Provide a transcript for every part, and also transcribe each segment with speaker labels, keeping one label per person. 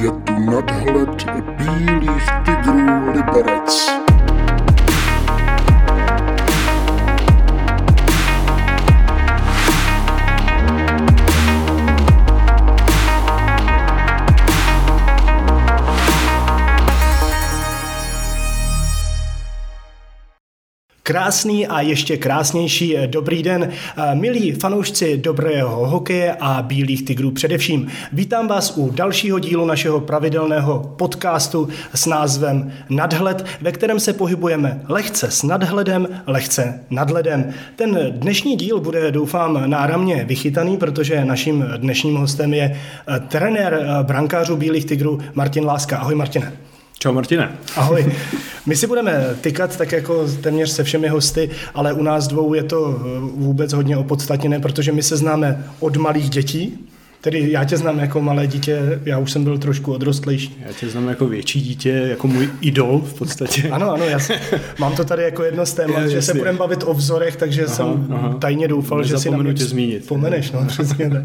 Speaker 1: Je tu nadhled bílých tigrů Liberec.
Speaker 2: Krásný a ještě krásnější dobrý den, milí fanoušci dobrého hokeje a bílých tigrů především. Vítám vás u dalšího dílu našeho pravidelného podcastu s názvem Nadhled, ve kterém se pohybujeme lehce s nadhledem, lehce nadhledem. Ten dnešní díl bude, doufám, náramně vychytaný, protože naším dnešním hostem je trenér brankářů bílých tigrů Martin Láska. Ahoj Martine.
Speaker 3: Čau Martine.
Speaker 2: Ahoj. My si budeme tykat tak jako téměř se všemi hosty, ale u nás dvou je to eh, vůbec hodně opodstatněné, protože my se známe od malých dětí, Tedy já tě znám jako malé dítě, já už jsem byl trošku odrostlejší.
Speaker 3: Já tě znám jako větší dítě, jako můj idol v podstatě.
Speaker 2: Ano, ano, já mám to tady jako jedno z témat, že se budeme bavit o vzorech, takže aha, jsem aha. tajně doufal, že si na mě
Speaker 3: tě zmínit.
Speaker 2: Pomeneš, no, přesně tak.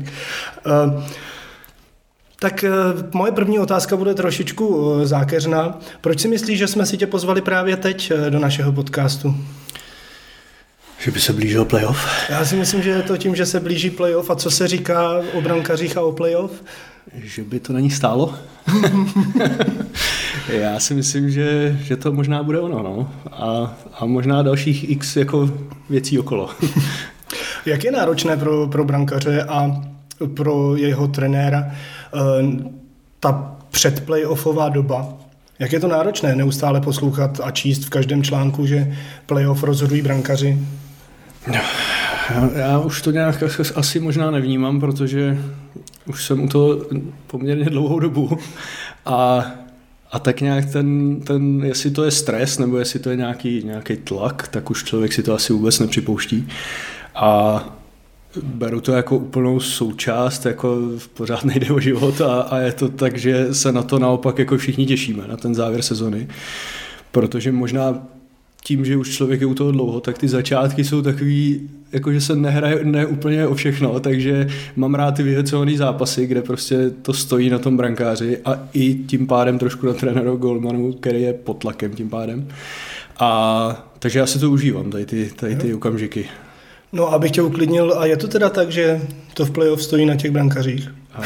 Speaker 2: Uh, tak eh, moje první otázka bude trošičku eh, zákeřná. Proč si myslíš, že jsme si tě pozvali právě teď eh, do našeho podcastu?
Speaker 3: Že by se blížil playoff?
Speaker 2: Já si myslím, že je to tím, že se blíží playoff. A co se říká o brankařích a o playoff?
Speaker 3: Že by to není stálo. Já si myslím, že, že to možná bude ono. No. A, a možná dalších x jako věcí okolo.
Speaker 2: Jak je náročné pro, pro brankaře a pro jeho trenéra ta předplayoffová doba, jak je to náročné neustále poslouchat a číst v každém článku, že playoff rozhodují brankaři?
Speaker 3: Já už to nějak asi možná nevnímám, protože už jsem u toho poměrně dlouhou dobu a, a tak nějak ten, ten, jestli to je stres nebo jestli to je nějaký, nějaký tlak, tak už člověk si to asi vůbec nepřipouští. A beru to jako úplnou součást, jako pořád nejde o život a, a je to tak, že se na to naopak jako všichni těšíme, na ten závěr sezony. Protože možná tím, že už člověk je u toho dlouho, tak ty začátky jsou takový, jako že se nehraje ne úplně o všechno, takže mám rád ty vyhecované zápasy, kde prostě to stojí na tom brankáři a i tím pádem trošku na trenéru Goldmanu, který je pod tlakem tím pádem. A takže já si to užívám, tady ty, tady ty okamžiky.
Speaker 2: No, abych tě uklidnil, a je to teda tak, že to v playoff stojí na těch brankařích? A,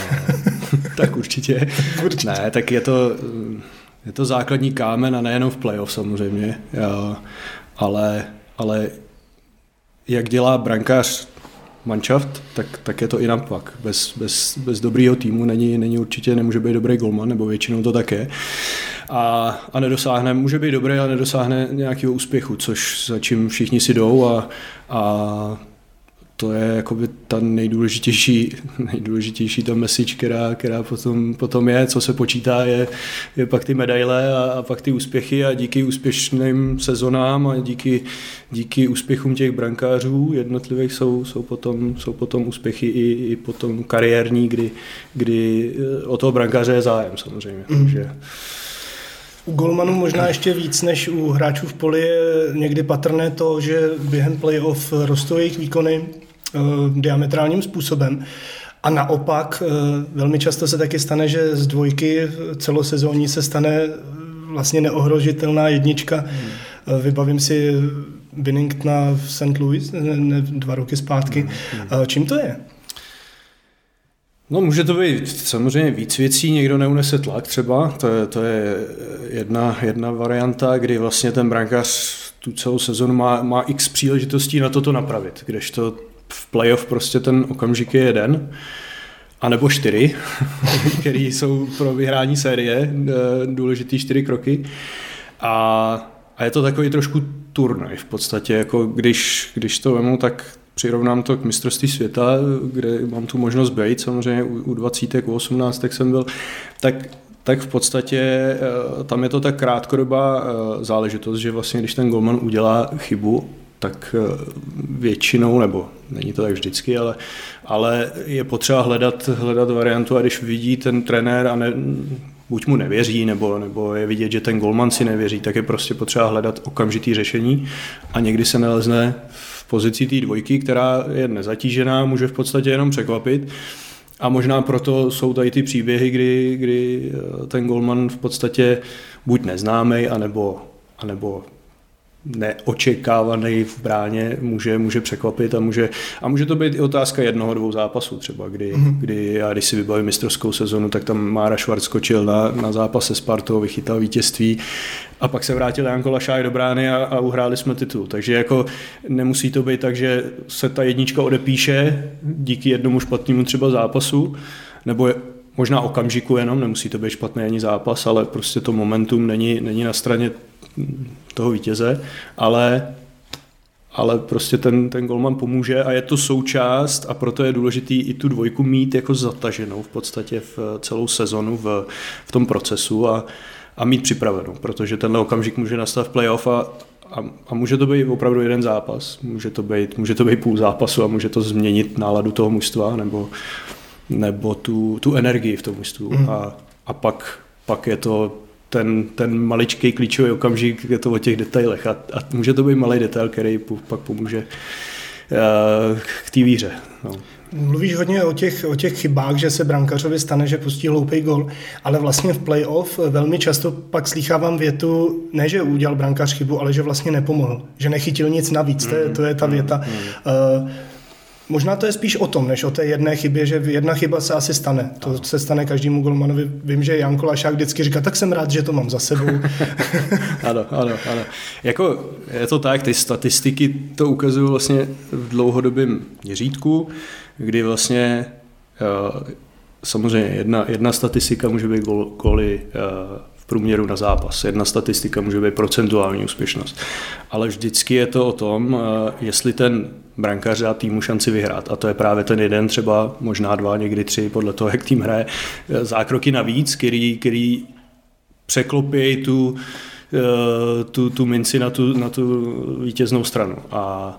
Speaker 3: tak určitě. určitě. Ne, tak je to, je to základní kámen a nejenom v playoff samozřejmě, jo, ale, ale jak dělá brankář manšaft, tak, tak je to i naopak. Bez, bez, bez dobrýho týmu není, není určitě, nemůže být dobrý golman, nebo většinou to také. A, a nedosáhne, může být dobrý, ale nedosáhne nějakého úspěchu, což za čím všichni si jdou a, a to je jakoby ta nejdůležitější, nejdůležitější ta message, která, která potom, potom je, co se počítá, je, je pak ty medaile a, a pak ty úspěchy a díky úspěšným sezonám a díky, díky úspěchům těch brankářů jednotlivých jsou, jsou, potom, jsou potom úspěchy i, i potom kariérní, kdy, kdy eh, o toho brankáře je zájem samozřejmě. Mm. Takže,
Speaker 2: u golmanů možná ještě víc než u hráčů v poli je někdy patrné to, že během playoff rostou jejich výkony uh, diametrálním způsobem. A naopak uh, velmi často se taky stane, že z dvojky celosezónní se stane vlastně neohrožitelná jednička. Hmm. Vybavím si Binningtona v St. Louis ne, ne, dva roky zpátky. Hmm. Čím to je?
Speaker 3: No může to být samozřejmě víc věcí, někdo neunese tlak třeba, to je, to je jedna, jedna varianta, kdy vlastně ten brankář tu celou sezonu má, má x příležitostí na toto napravit, kdežto v playoff prostě ten okamžik je jeden, a nebo čtyři, který jsou pro vyhrání série eh, důležitý čtyři kroky. A, a je to takový trošku turnaj v podstatě, jako když, když to vemu, tak přirovnám to k mistrovství světa, kde mám tu možnost být, samozřejmě u 20, u 18 jsem byl, tak tak v podstatě eh, tam je to tak krátkodobá eh, záležitost, že vlastně když ten golman udělá chybu, tak eh, většinou, nebo není to tak vždycky, ale, ale je potřeba hledat, hledat variantu a když vidí ten trenér a ne, buď mu nevěří, nebo, nebo je vidět, že ten golman si nevěří, tak je prostě potřeba hledat okamžitý řešení a někdy se nalezne v pozici té dvojky, která je nezatížená, může v podstatě jenom překvapit. A možná proto jsou tady ty příběhy, kdy, kdy eh, ten golman v podstatě buď neznámý, anebo, anebo neočekávaný v bráně může, může překvapit a může, a může to být i otázka jednoho, dvou zápasů třeba, kdy, mm-hmm. kdy já když si vybavím mistrovskou sezonu, tak tam Mára Švarc skočil na, na zápase s Spartou, vychytal vítězství a pak se vrátil Janko Lašáj do brány a, a uhráli jsme titul. Takže jako nemusí to být tak, že se ta jednička odepíše díky jednomu špatnému třeba zápasu, nebo je, možná okamžiku jenom, nemusí to být špatný ani zápas, ale prostě to momentum není, není na straně toho vítěze, ale ale prostě ten, ten golman pomůže a je to součást a proto je důležitý i tu dvojku mít jako zataženou v podstatě v celou sezonu v, v tom procesu a, a mít připravenou, protože tenhle okamžik může nastat v playoff a, a, a může to být opravdu jeden zápas, může to být, může to být půl zápasu a může to změnit náladu toho mužstva nebo, nebo tu, tu energii v tom mužstvu mm. a, a pak, pak je to ten, ten maličký klíčový okamžik, je to o těch detailech a, a může to být malý detail, který pak pomůže uh, k té víře. No.
Speaker 2: Mluvíš hodně o těch, o těch chybách, že se brankařovi stane, že pustí hloupý gol, ale vlastně v playoff velmi často pak slýchávám větu, ne, že udělal brankař chybu, ale že vlastně nepomohl, že nechytil nic navíc, mm, to, je, to je ta mm, věta. Mm. Uh, Možná to je spíš o tom, než o té jedné chybě, že jedna chyba se asi stane. To ano. se stane každému golmanovi. Vím, že Janko Lašák vždycky říká, tak jsem rád, že to mám za sebou.
Speaker 3: ano, ano, ano. Jako je to tak, ty statistiky to ukazují vlastně v dlouhodobém měřítku, kdy vlastně uh, samozřejmě jedna, jedna statistika může být gol, goly uh, průměru na zápas. Jedna statistika může být procentuální úspěšnost. Ale vždycky je to o tom, eh, jestli ten brankář dá týmu šanci vyhrát. A to je právě ten jeden, třeba možná dva, někdy tři, podle toho, jak tým hraje, eh, zákroky navíc, který, který překlopí tu, eh, tu, tu minci na tu, na tu vítěznou stranu. A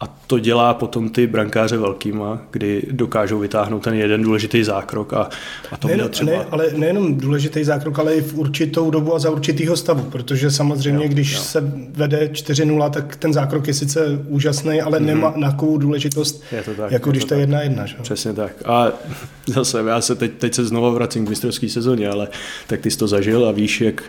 Speaker 3: a to dělá potom ty brankáře velkýma, kdy dokážou vytáhnout ten jeden důležitý zákrok a, a to
Speaker 2: ne,
Speaker 3: třeba...
Speaker 2: Ne, ale nejenom důležitý zákrok, ale i v určitou dobu a za určitýho stavu, protože samozřejmě, jo, když jo. se vede 4-0, tak ten zákrok je sice úžasný, ale mm-hmm. nemá takovou důležitost, je to tak, jako je když to je jedna jedna. Že?
Speaker 3: Přesně tak. A zase, já se teď, teď se znovu vracím k mistrovské sezóně, ale tak ty jsi to zažil a víš, jak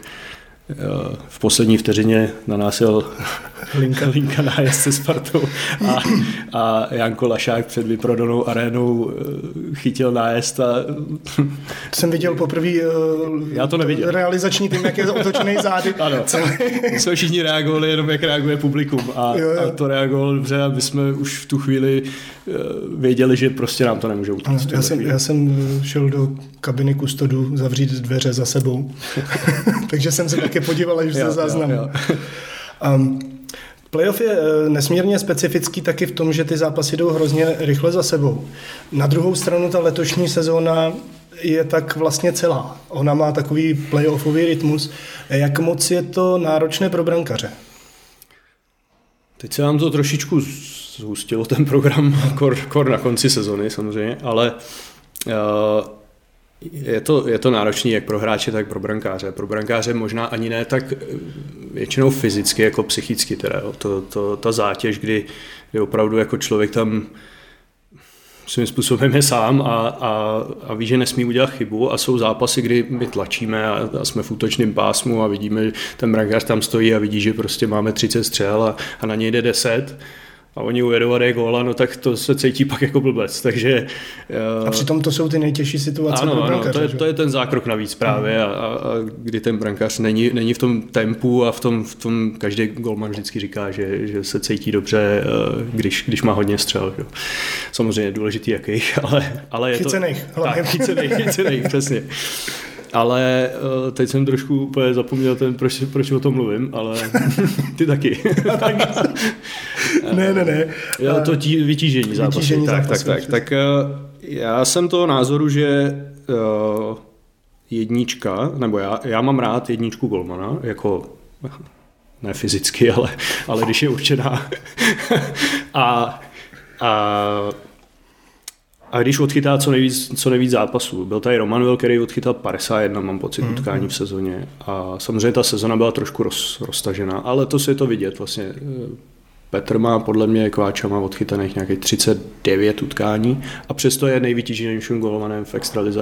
Speaker 3: v poslední vteřině na nás jel linka, linka na se Spartou a, a Janko Lašák před vyprodanou arénou eh, chytil nájezd a...
Speaker 2: To jsem viděl poprvé eh,
Speaker 3: Já to neviděl.
Speaker 2: realizační tým, jak je otočený zády.
Speaker 3: Ano, jsme všichni reagovali jenom, jak reaguje publikum a, jo, jo. a to reagovalo dobře a my jsme už v tu chvíli eh, věděli, že prostě nám to nemůže utíct.
Speaker 2: Já jsem, já jsem šel do kabiny kustodu zavřít dveře za sebou, takže jsem se taky podíval, že se záznam. Um, Playoff je eh, nesmírně specifický taky v tom, že ty zápasy jdou hrozně rychle za sebou. Na druhou stranu ta letošní sezóna je tak vlastně celá. Ona má takový playoffový rytmus. Jak moc je to náročné pro brankaře?
Speaker 3: Teď se nám to trošičku zhustilo ten program, kor, kor na konci sezony samozřejmě, ale uh, je to, je to náročný jak pro hráče, tak pro brankáře. Pro brankáře možná ani ne tak eh, většinou fyzicky, jako psychicky. Teda, jo. To, to, ta zátěž, kdy, kdy opravdu jako člověk tam svým způsobem je sám a, a, a ví, že nesmí udělat chybu a jsou zápasy, kdy my tlačíme a, a jsme v útočném pásmu a vidíme, že ten brankář tam stojí a vidí, že prostě máme 30 střel a, a na něj jde 10 a oni ujedou a góla, no tak to se cítí pak jako blbec. Takže,
Speaker 2: a přitom to jsou ty nejtěžší situace
Speaker 3: ano, pro brankáře, ano, to, je, to je ten zákrok navíc právě a, a, a kdy ten brankář není, není v tom tempu a v tom, v tom každý golman vždycky říká, že, že se cítí dobře, eh, když, když má hodně střel. Jo. Samozřejmě důležitý jakých, ale, ale je
Speaker 2: chycených,
Speaker 3: to... Tak, chycených, chycených, přesně ale uh, teď jsem trošku úplně zapomněl ten, proč, proč o tom mluvím, ale ty taky.
Speaker 2: ne, ne, ne.
Speaker 3: Jo, to tí, vytížení zápasu. Vytížení tak, zápasu, tak, tak, tak, tak uh, já jsem toho názoru, že uh, jednička, nebo já, já mám rád jedničku Golmana, jako ne fyzicky, ale, ale když je určená. a, a a když odchytá co nejvíc, co nejvíc zápasů. Byl tady Romanuel, který odchytal 51, mám pocit, mm. utkání v sezóně. A samozřejmě ta sezona byla trošku roz, roztažená, ale to si je to vidět vlastně. Petr má podle mě Kváča má odchytaných nějakých 39 utkání a přesto je nejvytíženějším golmanem v extralize.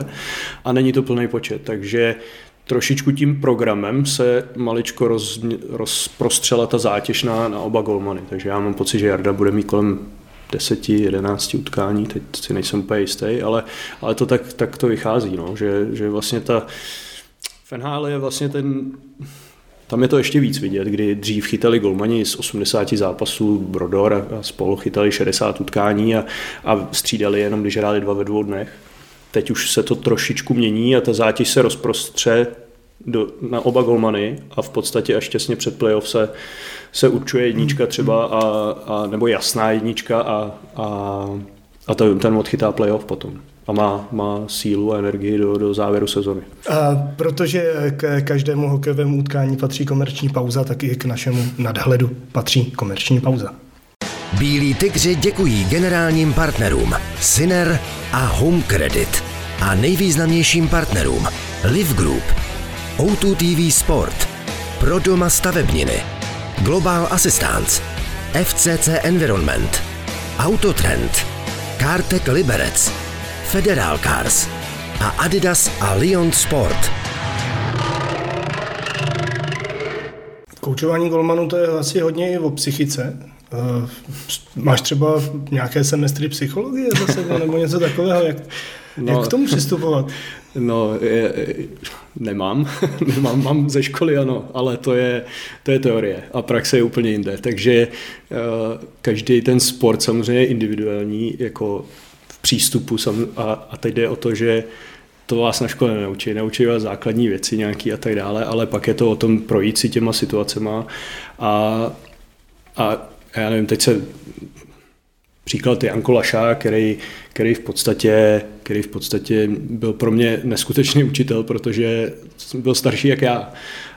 Speaker 3: A není to plný počet, takže trošičku tím programem se maličko roz, rozprostřela ta zátěž na, na oba golmany, takže já mám pocit, že Jarda bude mít kolem 10, 11 utkání, teď si nejsem úplně jistý, ale, ale to tak, tak to vychází, no, že, že vlastně ta Fenhal je vlastně ten tam je to ještě víc vidět, kdy dřív chytali golmani z 80 zápasů Brodor a spolu chytali 60 utkání a, a střídali jenom, když hráli dva ve dvou dnech. Teď už se to trošičku mění a ta zátěž se rozprostře do, na oba golmany a v podstatě až těsně před playoff se, se určuje jednička třeba a, a nebo jasná jednička a, a, a to, ten odchytá playoff potom a má, má sílu a energii do, do závěru sezony.
Speaker 2: A protože k každému hokejovému utkání patří komerční pauza, tak i k našemu nadhledu patří komerční pauza.
Speaker 4: Bílí tygři děkují generálním partnerům Syner a Home Credit a nejvýznamnějším partnerům Live Group, O2 TV Sport, Pro doma stavebniny, Global Assistance, FCC Environment, Autotrend, Cartec Liberec, Federal Cars a Adidas a Lyon Sport.
Speaker 2: Koučování golmanů to je asi hodně i o psychice. Uh, máš třeba nějaké semestry psychologie za sebou nebo něco takového? Jak, no, jak k tomu přistupovat?
Speaker 3: No, je, nemám. nemám, mám ze školy, ano, ale to je, to je teorie a praxe je úplně jinde. Takže uh, každý ten sport samozřejmě je individuální, jako přístupu a, a teď jde o to, že to vás na škole neučí, neučí vás základní věci nějaký a tak dále, ale pak je to o tom projít si těma situacema a, a já nevím, teď se příklad je Janko Laša, který, který, v podstatě, který v podstatě byl pro mě neskutečný učitel, protože byl starší jak já.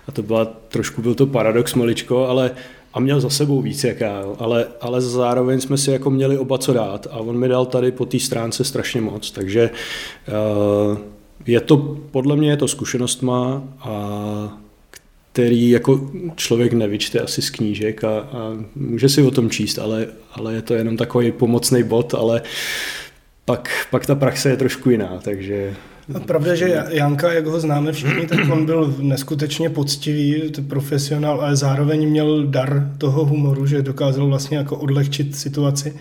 Speaker 3: A to byla trošku byl to paradox maličko, ale a měl za sebou víc jak já, jo. Ale, ale zároveň jsme si jako měli oba co dát a on mi dal tady po té stránce strašně moc, takže uh, je to, podle mě je to zkušenost má a který jako člověk nevyčte asi z knížek a, a může si o tom číst, ale, ale je to jenom takový pomocný bod, ale pak, pak ta praxe je trošku jiná, takže
Speaker 2: pravda, že Janka, jak ho známe všichni, tak on byl neskutečně poctivý, profesionál, ale zároveň měl dar toho humoru, že dokázal vlastně jako odlehčit situaci.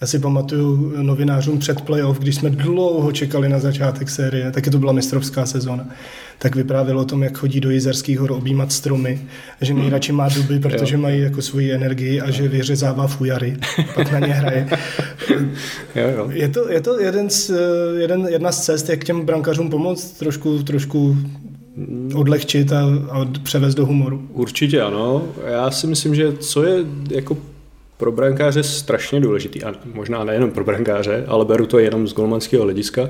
Speaker 2: Já si pamatuju novinářům před playoff, když jsme dlouho čekali na začátek série, taky to byla mistrovská sezóna, tak vyprávěl o tom, jak chodí do Jizerských hor objímat stromy, že nejradši má duby, protože jo. mají jako svoji energii a že vyřezává fujary, pak na ně hraje. jo, jo. Je to, je to jeden z, jeden, jedna z cest, jak těm brankařům pomoct, trošku, trošku odlehčit a, a převést do humoru.
Speaker 3: Určitě ano. Já si myslím, že co je jako pro brankáře strašně důležitý, a možná nejenom pro brankáře, ale beru to jenom z golmanského hlediska,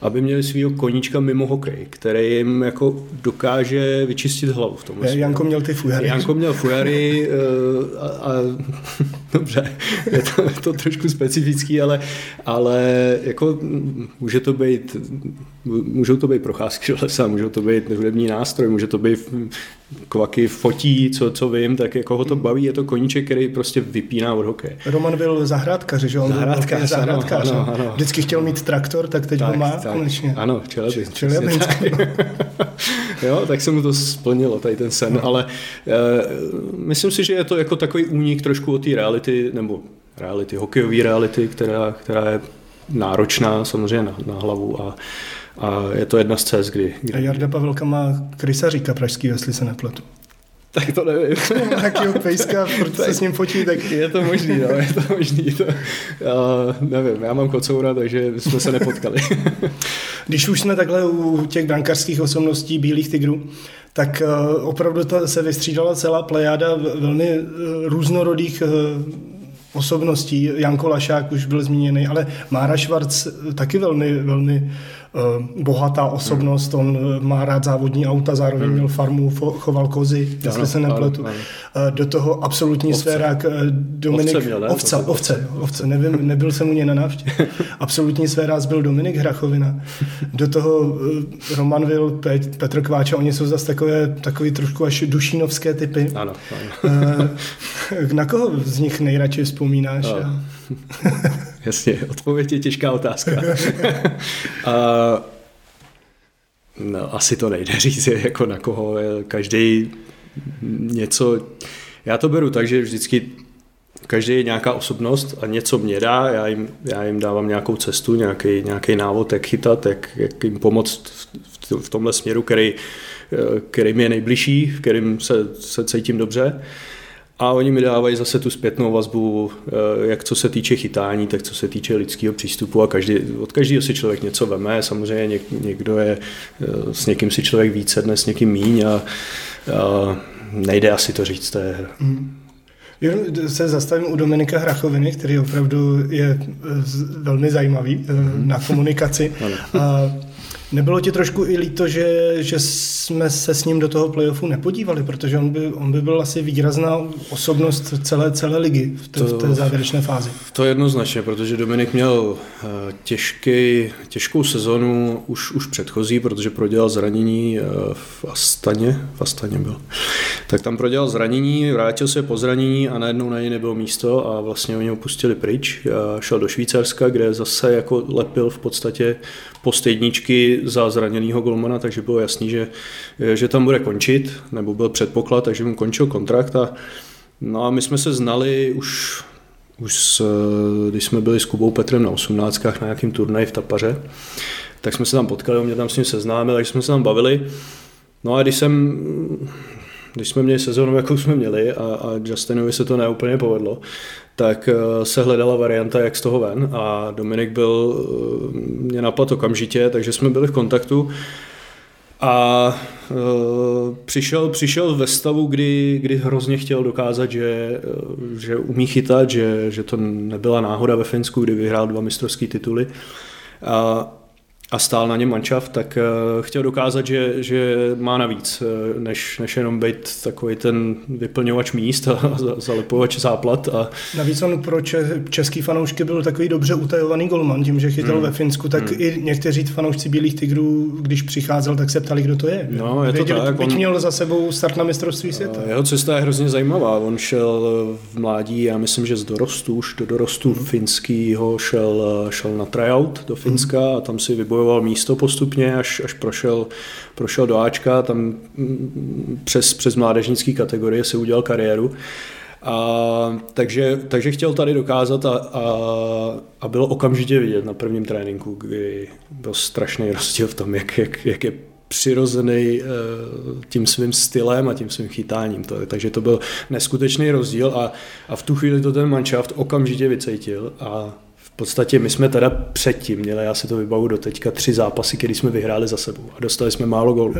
Speaker 3: aby měli svého koníčka mimo hokej, který jim jako dokáže vyčistit hlavu v tom.
Speaker 2: Janko měl ty fujary.
Speaker 3: Janko měl fujary eh, a, a dobře, je to, je to trošku specifický, ale, ale jako může to být, můžou to být procházky do lesa, můžou to být hudební nástroj, může to být kvaky fotí, co, co vím, tak jako ho to baví, je to koníček, který prostě vypíná od hokeje.
Speaker 2: Roman byl zahrádkař, že on
Speaker 3: zahrádkař, byl zahrádkař. Ano, ano,
Speaker 2: ano. Vždycky chtěl mít traktor, tak teď tak, ho má tak, konečně.
Speaker 3: Ano, Čelebinsk. Čelebinsk. jo, tak se mu to splnilo, tady ten sen, no. ale uh, myslím si, že je to jako takový únik trošku od té reality, nebo reality, hokejové reality, která, která je náročná samozřejmě na, na hlavu a a je to jedna z cest, kdy... kdy...
Speaker 2: A Jarda Pavelka má krysaříka pražský, jestli se nepletu.
Speaker 3: Tak to nevím.
Speaker 2: Nějakýho pejska, protože se s ním fotí, tak...
Speaker 3: Je to možný, no, je to možný. To, já nevím, já mám kocoura, takže jsme se nepotkali.
Speaker 2: Když už jsme takhle u těch brankářských osobností Bílých tigrů, tak uh, opravdu to se vystřídala celá plejáda velmi uh, různorodých uh, osobností. Janko Lašák už byl zmíněný, ale Mára Švarc taky velmi, velmi bohatá osobnost, hmm. on má rád závodní auta, zároveň hmm. měl farmu, choval kozy, jestli se nepletu. Ano, ano. Do toho absolutní ovce. sférák Dominik...
Speaker 3: Ovce měl, ne?
Speaker 2: Ovce, ovce, ovce, nevím, nebyl jsem u něj na návštěvě. absolutní sférák byl Dominik Hrachovina. Do toho Roman Vil, Petr Kváča, oni jsou zase takové, takový trošku až dušínovské typy.
Speaker 3: Ano, ano.
Speaker 2: Na koho z nich nejradši vzpomínáš?
Speaker 3: A... Jasně, odpověď je těžká otázka. a, no, asi to nejde říct, jako na koho. Každý něco... Já to beru tak, že vždycky každý je nějaká osobnost a něco mě dá, já jim, já jim dávám nějakou cestu, nějaký, nějaký návod, jak chytat, jak, jak jim pomoct v, v tomhle směru, který, který mi je nejbližší, v kterým se, se cítím dobře. A oni mi dávají zase tu zpětnou vazbu, eh, jak co se týče chytání, tak co se týče lidského přístupu a každý, od každého si člověk něco veme. Samozřejmě něk, někdo je, eh, s někým si člověk více dnes, s někým míň a, a nejde asi to říct. To je... Hmm.
Speaker 2: Jenom se zastavím u Dominika Hrachoviny, který opravdu je eh, velmi zajímavý hmm. na komunikaci. a Nebylo ti trošku i líto, že, že jsme se s ním do toho playoffu nepodívali, protože on by, on by byl asi výrazná osobnost celé, celé ligy v té, to, v té závěrečné fázi.
Speaker 3: To jednoznačně, protože Dominik měl eh, těžký, těžkou sezonu už, už předchozí, protože prodělal zranění eh, v Astaně, v Astaně byl. Tak tam prodělal zranění, vrátil se po zranění a najednou na něj nebylo místo a vlastně oni ho pustili pryč. Šel do Švýcarska, kde zase jako lepil v podstatě post jedničky za zraněného golmana, takže bylo jasný, že, že tam bude končit, nebo byl předpoklad, takže mu končil kontrakt a No a my jsme se znali už, už s, když jsme byli s Kubou Petrem na 18. na nějakém turnaji v Tapaře, tak jsme se tam potkali, on mě tam s ním seznámil, takže jsme se tam bavili. No a když jsem když jsme měli sezónu, jakou jsme měli a, a Justinovi se to neúplně povedlo, tak eh, se hledala varianta, jak z toho ven a Dominik byl, eh, mě napadl okamžitě, takže jsme byli v kontaktu a uh, přišel, přišel ve stavu, kdy, kdy hrozně chtěl dokázat, že, že umí chytat, že, že to nebyla náhoda ve Finsku, kdy vyhrál dva mistrovské tituly. A, a stál na něm mančav, tak uh, chtěl dokázat, že, že má navíc, uh, než, než jenom být takový ten vyplňovač míst a zalepovač záplat. A...
Speaker 2: Navíc on pro če- český fanoušky byl takový dobře utajovaný golman, tím, že chytal hmm. ve Finsku, tak hmm. i někteří fanoušci Bílých tigrů, když přicházel, tak se ptali, kdo to je.
Speaker 3: No, je to Věděli, tak.
Speaker 2: On... měl za sebou start na mistrovství světa.
Speaker 3: Jeho cesta je hrozně zajímavá. On šel v mládí, já myslím, že z dorostu, už do dorostu hmm. finskýho šel, šel na tryout do Finska hmm. a tam si vybojoval vybojoval místo postupně, až, až prošel, prošel do Ačka, tam mm, přes, přes mládežnické kategorie si udělal kariéru. A, takže, takže chtěl tady dokázat a, a, a bylo okamžitě vidět na prvním tréninku, kdy byl strašný rozdíl v tom, jak, jak, jak je přirozený eh, tím svým stylem a tím svým chytáním. Takže to byl neskutečný rozdíl a, a v tu chvíli to ten manšaft okamžitě vycejtil a podstatě my jsme teda předtím měli, já si to vybavu do teďka, tři zápasy, které jsme vyhráli za sebou a dostali jsme málo gólů.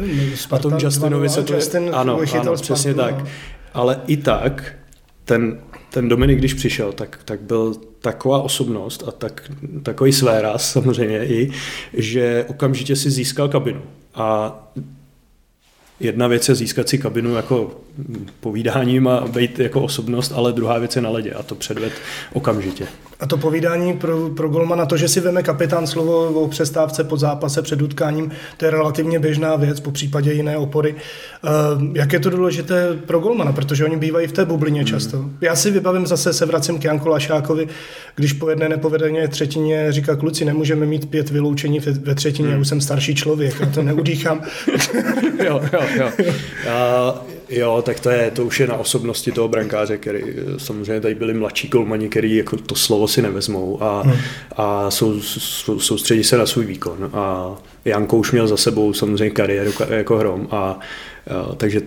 Speaker 3: A tom Justinovi se to...
Speaker 2: Justin
Speaker 3: ano, ano, přesně tak. Ale i tak ten, ten Dominik, když přišel, tak, tak byl taková osobnost a tak, takový svéraz samozřejmě i, že okamžitě si získal kabinu. A jedna věc je získat si kabinu jako povídáním a být jako osobnost, ale druhá věc je na ledě a to předved okamžitě.
Speaker 2: A to povídání pro, pro golmana, to, že si veme kapitán slovo o přestávce po zápase před utkáním, to je relativně běžná věc, po případě jiné opory. Uh, jak je to důležité pro golmana, protože oni bývají v té bublině hmm. často. Já si vybavím zase, se vracím k Janku Lašákovi, když po jedné nepovedené třetině říká kluci, nemůžeme mít pět vyloučení ve třetině, hmm. já už jsem starší člověk, já to neudýchám.
Speaker 3: jo, jo, jo. Já, Jo, tak to, je, to už je na osobnosti toho brankáře, který samozřejmě tady byli mladší golmani, který jako to slovo si nevezmou a, hmm. a sou, sou, soustředí se na svůj výkon. A Janko už měl za sebou samozřejmě kariéru jako hrom a, a takže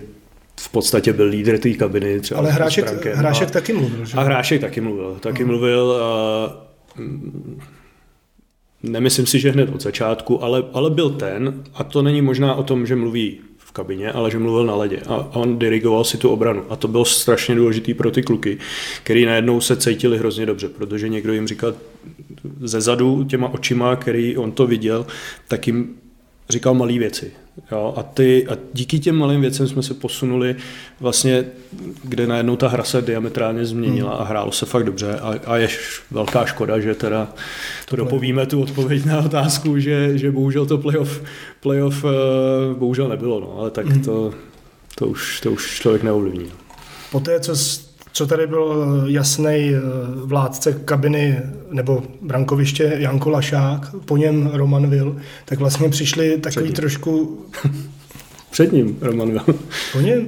Speaker 3: v podstatě byl lídr té kabiny. Třeba
Speaker 2: Ale Hrášek, Hrášek a, taky mluvil. Že?
Speaker 3: A Hrášek taky mluvil. Taky hmm. mluvil a, Nemyslím si, že hned od začátku, ale, ale byl ten, a to není možná o tom, že mluví kabině, ale že mluvil na ledě a on dirigoval si tu obranu. A to bylo strašně důležitý pro ty kluky, který najednou se cítili hrozně dobře, protože někdo jim říkal ze zadu těma očima, který on to viděl, tak jim říkal malé věci. Jo, a, ty, a díky těm malým věcem jsme se posunuli vlastně, kde najednou ta hra se diametrálně změnila a hrálo se fakt dobře. A, a je velká škoda, že teda to dopovíme tu odpověď na otázku, že, že bohužel to playoff, playoff uh, bohužel nebylo, no, ale tak to, to, už, to už člověk neovlivní.
Speaker 2: Poté, co co tady byl jasný vládce kabiny nebo brankoviště Janko Lašák, po něm Roman Vil, tak vlastně přišli takový trošku...
Speaker 3: Před ním Roman Vil.
Speaker 2: Po něm?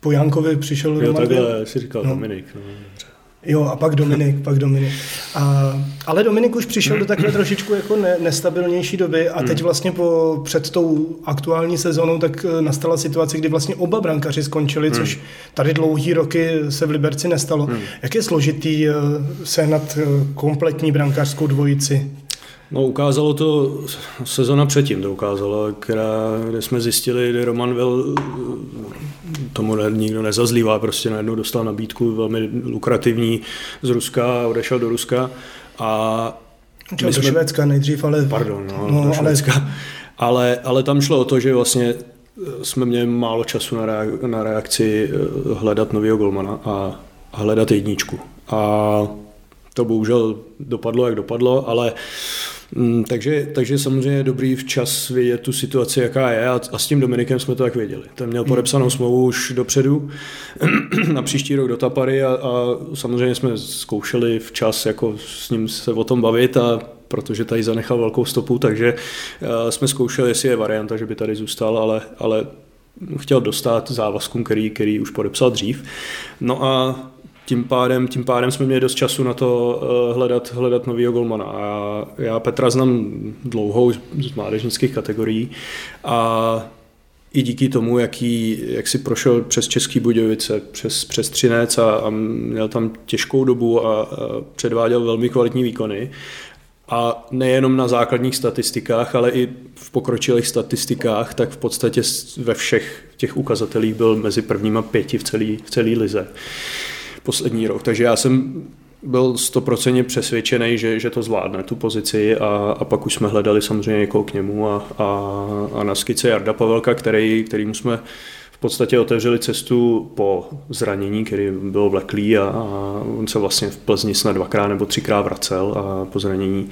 Speaker 2: Po Jankovi přišel
Speaker 3: jo,
Speaker 2: Roman
Speaker 3: takhle
Speaker 2: Vil.
Speaker 3: si říkal no. Dominik. No, dobře.
Speaker 2: Jo, a pak Dominik, pak Dominik. A, ale Dominik už přišel do takové trošičku jako ne, nestabilnější doby a teď vlastně po, před tou aktuální sezónou tak eh, nastala situace, kdy vlastně oba brankaři skončili, hmm. což tady dlouhý roky se v Liberci nestalo. Hmm. Jak je složitý eh, sehnat eh, kompletní brankářskou dvojici?
Speaker 3: No ukázalo to, sezona předtím to ukázalo, která, kde jsme zjistili, že Roman Vel tomu ne, nikdo nezazlívá, prostě najednou dostal nabídku velmi lukrativní z Ruska a odešel do Ruska a
Speaker 2: my do jsme, Švédska nejdřív, ale...
Speaker 3: Pardon, no, no do Švédska. Ale... ale, ale tam šlo o to, že vlastně jsme měli málo času na, reak, na reakci eh, hledat nového golmana a, a hledat jedničku. A to bohužel dopadlo, jak dopadlo, ale takže, takže samozřejmě je dobrý včas vědět tu situaci, jaká je a, a s tím Dominikem jsme to tak věděli. Ten měl podepsanou smlouvu už dopředu na příští rok do Tapary a, a samozřejmě jsme zkoušeli včas jako s ním se o tom bavit a protože tady zanechal velkou stopu, takže jsme zkoušeli, jestli je varianta, že by tady zůstal, ale, ale chtěl dostat závazkům, který, který už podepsal dřív. No a tím pádem, tím pádem jsme měli dost času na to uh, hledat, hledat novýho golmana. A já Petra znám dlouhou z mládežnických kategorií a i díky tomu, jaký, jak si prošel přes Český Budějovice, přes, přes Třinec a, a měl tam těžkou dobu a, a předváděl velmi kvalitní výkony. A nejenom na základních statistikách, ale i v pokročilých statistikách, tak v podstatě ve všech těch ukazatelích byl mezi prvníma pěti v celé v celý lize poslední rok. Takže já jsem byl stoprocentně přesvědčený, že, že to zvládne, tu pozici a, a pak už jsme hledali samozřejmě někoho k němu a, a, a na skice Jarda Pavelka, který, kterým jsme v podstatě otevřeli cestu po zranění, který byl vleklý a, a on se vlastně v Plzni snad dvakrát nebo třikrát vracel a po zranění.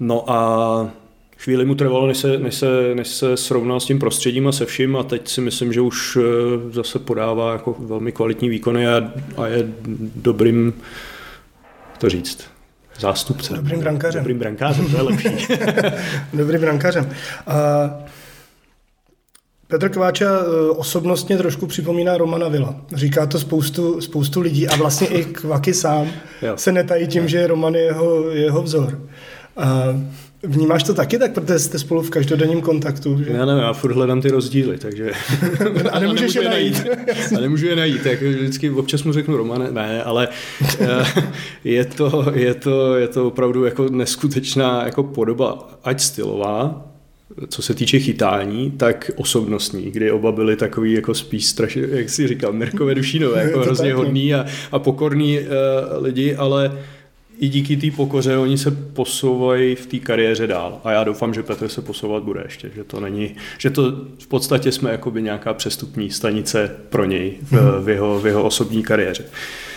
Speaker 3: No a chvíli mu trvalo, než se, než, se, než se srovnal s tím prostředím a se vším a teď si myslím, že už eh, zase podává jako velmi kvalitní výkony a, a je dobrým, to říct, zástupcem.
Speaker 2: Dobrým brankářem.
Speaker 3: Dobrým brankářem, to je lepší.
Speaker 2: Dobrým brankářem. A Petr Kváča eh, osobnostně trošku připomíná Romana Vila. Říká to spoustu, spoustu lidí a vlastně i Kvaky sám jo. se netají tím, že Roman je jeho, jeho vzor. A Vnímáš to taky tak, protože jste spolu v každodenním kontaktu? Že?
Speaker 3: Já nevím, já furt hledám ty rozdíly, takže...
Speaker 2: a nemůžeš a je najít.
Speaker 3: a nemůžu je najít, tak vždycky občas mu řeknu Romane, ne, ale eh, je to, je to, je to opravdu jako neskutečná jako podoba, ať stylová, co se týče chytání, tak osobnostní, kdy oba byli takový jako spíš strašně, jak si říkal, Mirkové Dušínové, jako hrozně no. hodný a, a pokorný uh, lidi, ale i díky té pokoře oni se posouvají v té kariéře dál. A já doufám, že Petr se posouvat bude ještě, že to není, že to v podstatě jsme jakoby nějaká přestupní stanice pro něj v, v, jeho, v jeho osobní kariéře.
Speaker 2: Eh,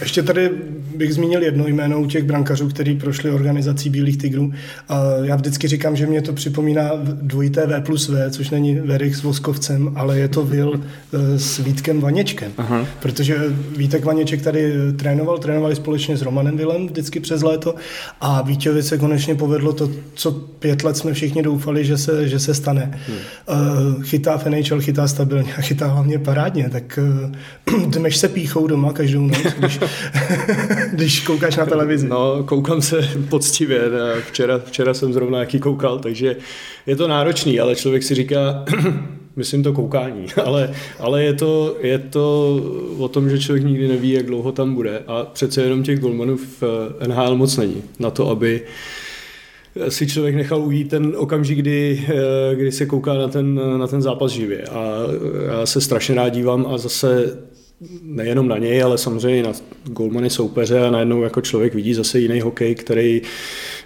Speaker 2: ještě tady bych zmínil jedno jméno u těch brankařů, který prošli organizací Bílých tigrů. A já vždycky říkám, že mě to připomíná dvojité V plus V, což není Verich s Voskovcem, ale je to Vil eh, s Vítkem Vaněčkem. Aha. Protože Vítek Vaněček tady trénoval, trénovali společně s Romanem Vilem vždycky přes léto a Vítěvi se konečně povedlo to, co pět let jsme všichni doufali, že se, že se stane. Hmm. Chytá v NHL, chytá stabilně a chytá hlavně parádně, tak dmeš se píchou doma každou noc, když, když koukáš na televizi.
Speaker 3: No, koukám se poctivě. Včera, včera jsem zrovna jaký koukal, takže je to náročný, ale člověk si říká, myslím to koukání, ale, ale je, to, je to o tom, že člověk nikdy neví, jak dlouho tam bude a přece jenom těch golmanů v NHL moc není na to, aby si člověk nechal ujít ten okamžik, kdy, eh, kdy se kouká na ten, na ten zápas živě. A já se strašně rád dívám a zase nejenom na něj, ale samozřejmě na golmany soupeře a najednou jako člověk vidí zase jiný hokej, který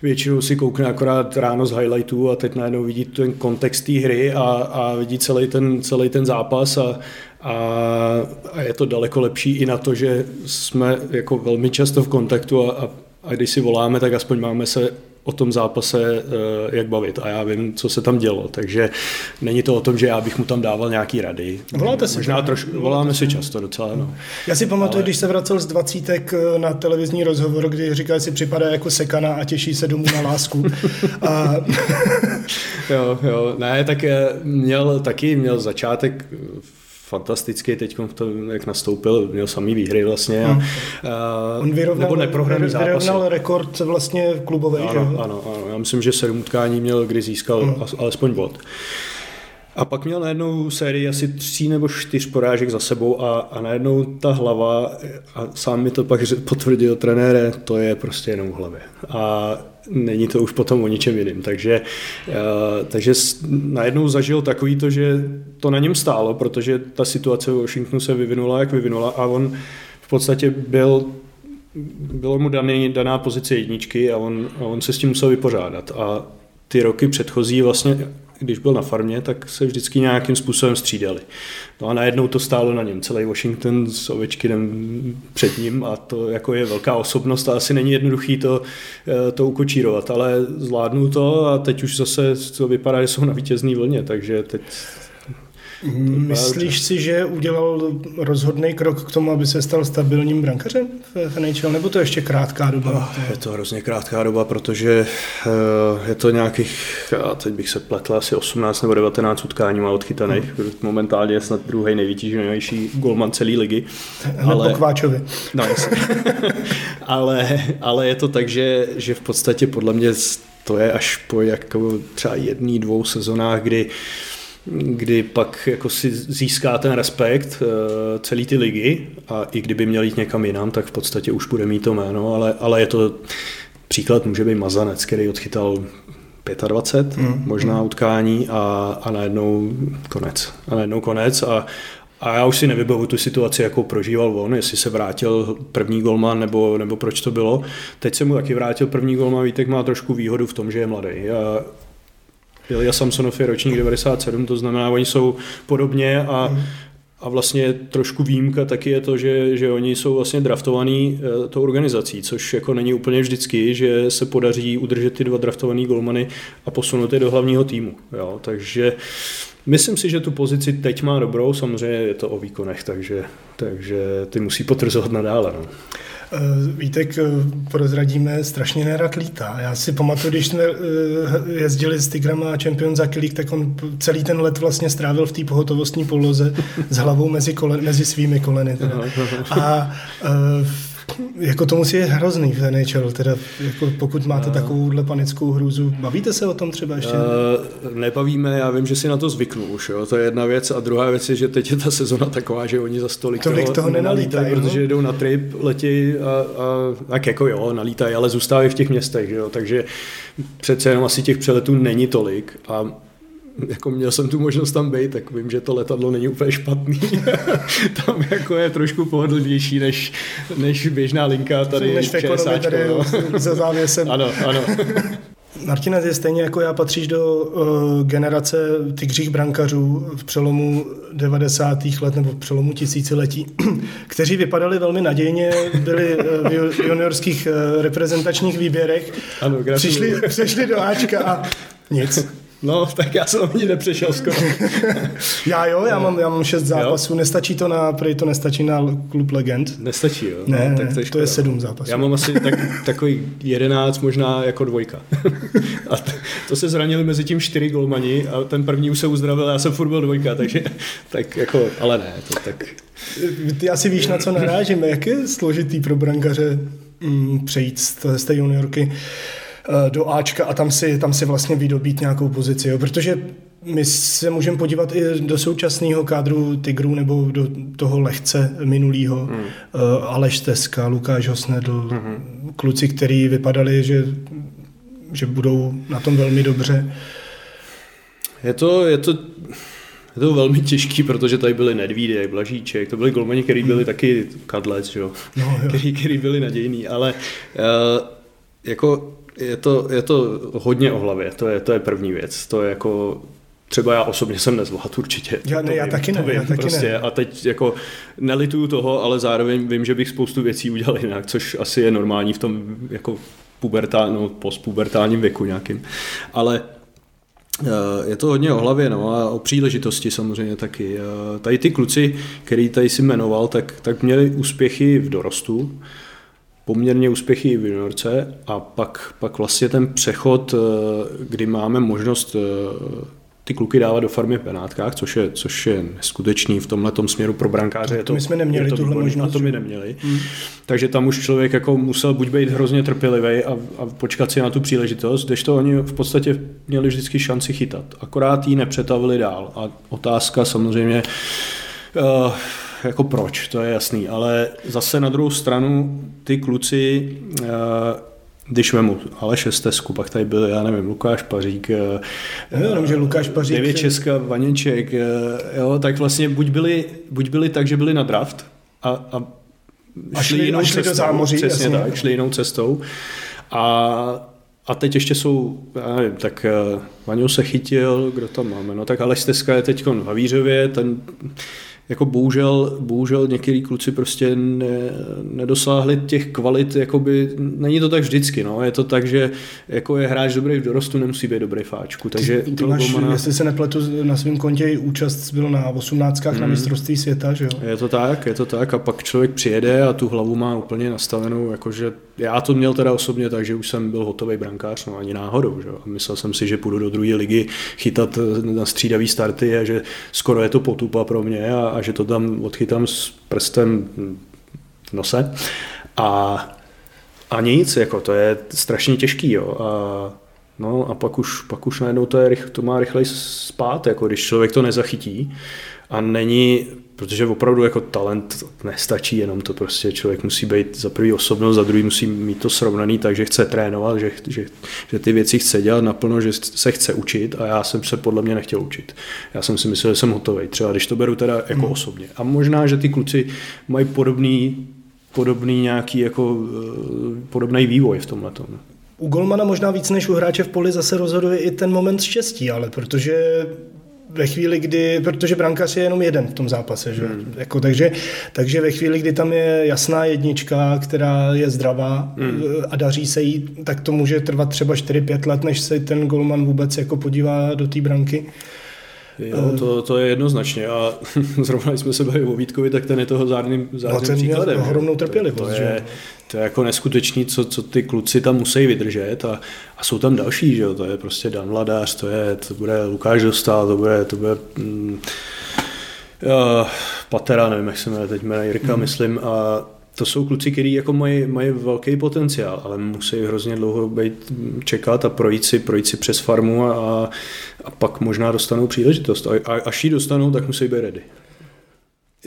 Speaker 3: většinou si koukne akorát ráno z highlightů a teď najednou vidí ten kontext té hry a, a vidí celý ten, celý ten zápas a, a, a je to daleko lepší i na to, že jsme jako velmi často v kontaktu a, a, a když si voláme, tak aspoň máme se o tom zápase, eh, jak bavit. A já vím, co se tam dělo. Takže není to o tom, že já bych mu tam dával nějaký rady.
Speaker 2: Voláte si?
Speaker 3: Možná trošku, voláme si často docela. No.
Speaker 2: Já si pamatuju, Ale... když se vracel z dvacítek eh, na televizní rozhovor, kdy říkal, že si připadá jako sekana a těší se domů na lásku. a...
Speaker 3: jo, jo, ne, tak eh, měl taky, měl začátek fantastický teď, v tom, jak nastoupil, měl samý výhry vlastně. A,
Speaker 2: hmm. a, On vyrovnal, nebo neprohraný. Vyrovnal rekord vlastně klubový,
Speaker 3: ano, že? Ano, ano, já myslím, že sedm utkání měl, kdy získal hmm. alespoň bod. A pak měl najednou sérii asi tří nebo čtyř porážek za sebou a, a najednou ta hlava, a sám mi to pak potvrdil trenére, to je prostě jenom v hlavě. A není to už potom o ničem jiným. Takže, uh, takže najednou zažil takový to, že to na něm stálo, protože ta situace v Washingtonu se vyvinula, jak vyvinula a on v podstatě byl bylo mu daný, daná pozice jedničky a on, a on se s tím musel vypořádat. A ty roky předchozí vlastně když byl na farmě, tak se vždycky nějakým způsobem střídali. No a najednou to stálo na něm. Celý Washington s Ovečkinem před ním a to jako je velká osobnost a asi není jednoduchý to, eh, to ukočírovat, ale zvládnu to a teď už zase to vypadá, že jsou na vítězný vlně, takže teď
Speaker 2: Myslíš si, že udělal rozhodný krok k tomu, aby se stal stabilním brankařem v NHL, nebo to ještě krátká doba?
Speaker 3: No, je to hrozně krátká doba, protože uh, je to nějakých, já teď bych se pletl, asi 18 nebo 19 utkání má odchytaných. Hmm. Momentálně je snad druhý nejvytíženější golman celé ligy.
Speaker 2: Hned ale, po Kváčovi.
Speaker 3: No, ale, ale je to tak, že, že v podstatě podle mě to je až po jako třeba jedný, dvou sezonách, kdy uh, kdy pak jako si získá ten respekt uh, celý ty ligy a i kdyby měl jít někam jinam, tak v podstatě už bude mít to jméno, ale, ale je to příklad může být Mazanec, který odchytal 25 mm. možná utkání a, a najednou konec. A najednou konec a, a já už si nevybavu tu situaci, jakou prožíval on, jestli se vrátil první golman, nebo, nebo proč to bylo. Teď se mu taky vrátil první golman, Vítek má trošku výhodu v tom, že je mladý. A Ilja Samsonov je ročník 97, to znamená, oni jsou podobně a, mm. a vlastně trošku výjimka taky je to, že, že oni jsou vlastně draftovaný uh, tou organizací, což jako není úplně vždycky, že se podaří udržet ty dva draftovaný golmany a posunout je do hlavního týmu. Jo? Takže Myslím si, že tu pozici teď má dobrou, samozřejmě je to o výkonech, takže, takže ty musí potrzovat nadále. No.
Speaker 2: Eh, Vítek, eh, prozradíme, strašně nerad lítá. Já si pamatuju, když jsme eh, jezdili s Tigrama a Champions za Kilík, tak on celý ten let vlastně strávil v té pohotovostní poloze s hlavou mezi, kolen, mezi svými koleny. Teda. A jako to musí je hrozný v NHL, teda jako pokud máte uh, takovouhle panickou hrůzu. Bavíte se o tom třeba ještě? Uh,
Speaker 3: nebavíme, já vím, že si na to zvyknu už, jo, to je jedna věc. A druhá věc je, že teď je ta sezona taková, že oni za stolik,
Speaker 2: tolik toho, toho nenalítají,
Speaker 3: no? protože jdou na trip, letí a, a tak jako jo, nalítají, ale zůstávají v těch městech, jo, takže přece jenom asi těch přeletů není tolik a jako měl jsem tu možnost tam být, tak vím, že to letadlo není úplně špatný. tam jako je trošku pohodlnější než, než běžná linka tady
Speaker 2: než v ČSAčko, tady no. za závěsem.
Speaker 3: ano, ano.
Speaker 2: Martina, ty stejně jako já patříš do uh, generace tygřích brankařů v přelomu 90. let nebo v přelomu tisíciletí, kteří vypadali velmi nadějně, byli uh, v juniorských uh, reprezentačních výběrech,
Speaker 3: ano,
Speaker 2: přišli, přišli do Ačka a nic.
Speaker 3: No, tak já jsem ani nepřešel skoro.
Speaker 2: já jo, já mám, já mám šest zápasů, jo? nestačí to na, prej to nestačí na klub legend.
Speaker 3: Nestačí, jo?
Speaker 2: Ne, no, tak to, je, to je sedm zápasů.
Speaker 3: Já mám asi tak, takový jedenáct, možná jako dvojka. a to se zranili mezi tím čtyři golmani a ten první už se uzdravil, já jsem furt byl dvojka, takže tak jako, ale ne, to tak...
Speaker 2: Ty asi víš, na co narážíme, jak je složitý pro brankaře mm, přejít z té, juniorky do Ačka a tam si, tam si vlastně vydobít nějakou pozici, jo? protože my se můžeme podívat i do současného kádru Tigrů nebo do toho lehce minulého. Hmm. Uh, Aleš Teska, Lukáš Hosnedl, hmm. kluci, kteří vypadali, že že budou na tom velmi dobře.
Speaker 3: Je to, je to, je to velmi těžký, protože tady byli Nedvídek, Blažíček, to byli golmani, který byli taky kadlec, jo?
Speaker 2: No, jo.
Speaker 3: Který, který byli nadějný, ale uh, jako je to, je to hodně o hlavě, to je, to je první věc, to je jako Třeba já osobně jsem nezvládl určitě.
Speaker 2: Já, ne,
Speaker 3: to
Speaker 2: já
Speaker 3: vím,
Speaker 2: taky ne,
Speaker 3: vím,
Speaker 2: já taky
Speaker 3: prostě.
Speaker 2: ne.
Speaker 3: A teď jako nelituju toho, ale zároveň vím, že bych spoustu věcí udělal jinak, což asi je normální v tom jako pubertál, no, postpubertálním věku nějakým. Ale eh, je to hodně o hlavě no, a o příležitosti samozřejmě taky. Eh, Tady ty kluci, který tady si jmenoval, tak, tak měli úspěchy v dorostu, poměrně úspěchy i v juniorce a pak, pak vlastně ten přechod, eh, kdy máme možnost eh, ty kluky dávat do farmy v Benátkách, což je, což je neskutečný v tomhle směru pro brankáře. Je
Speaker 2: to my jsme neměli
Speaker 3: to
Speaker 2: tuhle možnost,
Speaker 3: to my neměli. Hmm. Takže tam už člověk jako musel buď být hrozně trpělivý a, a počkat si na tu příležitost, když to oni v podstatě měli vždycky šanci chytat. Akorát ji nepřetavili dál. A otázka samozřejmě, uh, jako proč, to je jasný, ale zase na druhou stranu ty kluci, uh, když vemu Aleše Stesku, pak tady byl, já nevím, Lukáš Pařík, eh,
Speaker 2: jenom, že Lukáš Pařík...
Speaker 3: Devět Česka, Vaněček, eh, jo, tak vlastně buď byli, buď byli tak, že byli na draft a, a,
Speaker 2: A šli- a šli do zámoří,
Speaker 3: přesně
Speaker 2: jasně.
Speaker 3: tak, šli jinou cestou. A, a teď ještě jsou, já nevím, tak Vaňu se chytil, kdo tam máme, no tak Aleš Steska je teď v Havířově, ten jako bohužel, bohužel některý kluci prostě ne, nedosáhli těch kvalit, jakoby, není to tak vždycky, no, je to tak, že jako je hráč dobrý v dorostu, nemusí být dobrý v Ačku, takže
Speaker 2: Ty
Speaker 3: toho
Speaker 2: máš,
Speaker 3: golmana-
Speaker 2: jestli se nepletu, na svém kontě i účast byl na 18
Speaker 3: Hmm.
Speaker 2: na mistrovství světa, že jo?
Speaker 3: Je to tak, je to tak a pak člověk přijede a tu hlavu má úplně nastavenou, jakože já to měl teda osobně tak, že už jsem byl hotový brankář, no ani náhodou, že? myslel jsem si, že půjdu do druhé ligy chytat eh, na střídavý starty a že skoro je to potupa pro mě a, a že to tam odchytám s prstem v nose. A, a nic, jako to je strašně těžký, jo. A, No a pak už, pak už najednou to, je, to má rychleji spát, jako když člověk to nezachytí a není, protože opravdu jako talent nestačí, jenom to prostě člověk musí být za prvý osobnost, za druhý musí mít to srovnaný, takže chce trénovat, že, že, že ty věci chce dělat naplno, že se chce učit a já jsem se podle mě nechtěl učit. Já jsem si myslel, že jsem hotový, třeba když to beru teda jako hmm. osobně. A možná, že ty kluci mají podobný podobný nějaký jako eh, podobný vývoj v tomhle.
Speaker 2: U golmana možná víc než u hráče v poli zase rozhoduje i ten moment štěstí, ale protože ve chvíli, kdy, protože brankář je jenom jeden v tom zápase, že? Hmm. Jako, takže, takže ve chvíli, kdy tam je jasná jednička, která je zdravá hmm. a daří se jí, tak to může trvat třeba 4-5 let, než se ten golman vůbec jako podívá do té branky.
Speaker 3: Jo, to, to je jednoznačně a zrovna když jsme se bavili o Vítkovi, tak ten je toho zárným, zárným
Speaker 2: No, ten měl
Speaker 3: příkladem.
Speaker 2: ohromnou trpělivost,
Speaker 3: To, to, je, to je jako neskutečný, co, co ty kluci tam musí vydržet a, a jsou tam další, že jo? to je prostě Dan Vladář, to, je, to bude Lukáš Dostal, to bude, to bude mm, uh, Patera, nevím, jak se jmenuje teď jmenuje, Jirka, hmm. myslím, a to jsou kluci, kteří jako mají, mají velký potenciál, ale musí hrozně dlouho být, čekat a projít si, projít si přes farmu a, a pak možná dostanou příležitost. A, a až ji dostanou, tak musí být ready.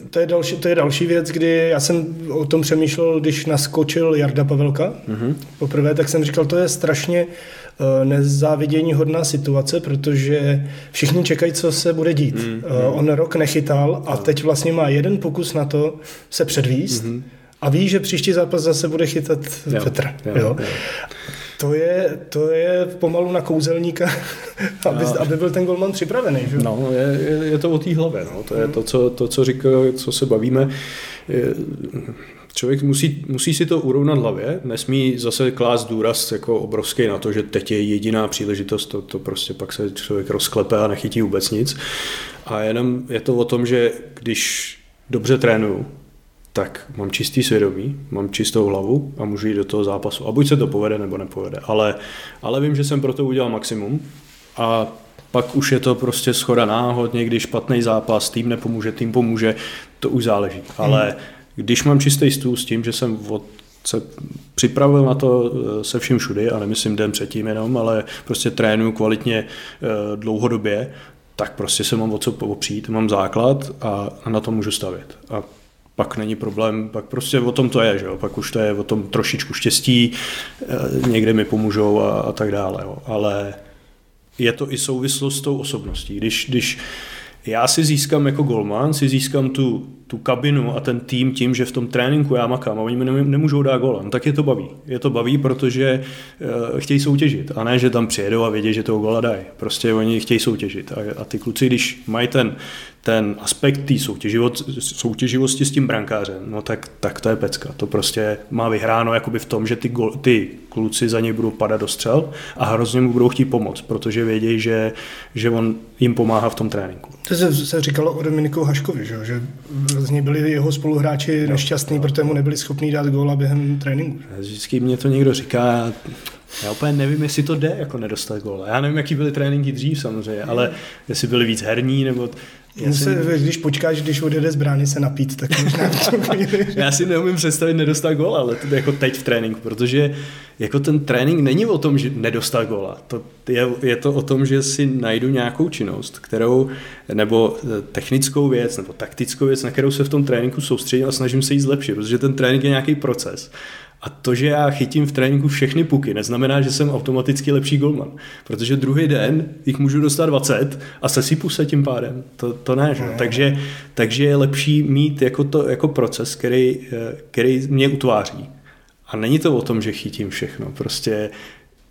Speaker 2: To je, další, to je další věc, kdy já jsem o tom přemýšlel, když naskočil Jarda Pavelka mm-hmm. poprvé, tak jsem říkal, to je strašně uh, nezávidění hodná situace, protože všichni čekají, co se bude dít. Mm-hmm. On rok nechytal a teď vlastně má jeden pokus na to se předvíst mm-hmm. A ví, že příští zápas zase bude chytat
Speaker 3: Jo,
Speaker 2: Petr.
Speaker 3: jo,
Speaker 2: Jo,
Speaker 3: jo.
Speaker 2: To je, to je pomalu na kouzelníka, aby, aby byl ten golman připravený. Že?
Speaker 3: No, je, je, to o té hlavě, no. to je to, co, to, co říká, co se bavíme. Je, člověk musí, musí si to urovnat hlavě, nesmí zase klást důraz jako obrovský na to, že teď je jediná příležitost, to, to prostě pak se člověk rozklepe a nechytí vůbec nic. A jenom je to o tom, že když dobře trénuju, tak mám čistý svědomí, mám čistou hlavu a můžu jít do toho zápasu. A buď se to povede, nebo nepovede. Ale, ale vím, že jsem pro to udělal maximum a pak už je to prostě schoda náhod, někdy špatný zápas, tým nepomůže, tým pomůže, to už záleží. Ale když mám čistý stůl s tím, že jsem od, se připravil na to eh, se vším všudy, a nemyslím den předtím jenom, ale prostě trénuju kvalitně eh, dlouhodobě, tak prostě se mám o co opřít, mám základ a, a na to můžu stavět. A pak není problém, pak prostě o tom to je, že jo? pak už to je o tom trošičku štěstí, eh, někde mi pomůžou a, a tak dále, jo? ale je to i souvislost s tou osobností. Když, když já si získám jako golman, si získám tu, tu kabinu a ten tým tím, že v tom tréninku já makám a oni mi nemůžou dát gola, no tak je to baví. Je to baví, protože uh, chtějí soutěžit a ne, že tam přijedou a vědí, že toho gola dají. Prostě oni chtějí soutěžit a, a ty kluci, když mají ten, ten aspekt té soutěživosti s tím brankářem, no tak, tak to je pecka. To prostě má vyhráno jakoby v tom, že ty, gol, ty kluci za něj budou padat do střel a hrozně mu budou chtít pomoct, protože vědí, že, že on jim pomáhá v tom tréninku.
Speaker 2: To se, se říkalo o Dominiku Haškovi, že, že z něj byli jeho spoluhráči no, nešťastní, no. protože mu nebyli schopni dát góla během tréninku.
Speaker 3: Vždycky mě to někdo říká, já úplně nevím, jestli to jde jako nedostat góla. Já nevím, jaký byly tréninky dřív samozřejmě, ale jestli byly víc herní, nebo
Speaker 2: já si... když počkáš, když odjede z brány se napít, tak možná
Speaker 3: Já si neumím představit nedostat gól, ale to jako teď v tréninku, protože jako ten trénink není o tom, že nedostat góla. To je, je to o tom, že si najdu nějakou činnost, kterou, nebo eh, technickou věc, nebo taktickou věc, na kterou se v tom tréninku soustředím a snažím se jí zlepšit, protože ten trénink je nějaký proces. A to, že já chytím v tréninku všechny puky, neznamená, že jsem automaticky lepší golman. Protože druhý den jich můžu dostat 20 a sesypu se tím pádem. To, to ne, že? Takže, takže je lepší mít jako, to, jako proces, který, který mě utváří. A není to o tom, že chytím všechno. Prostě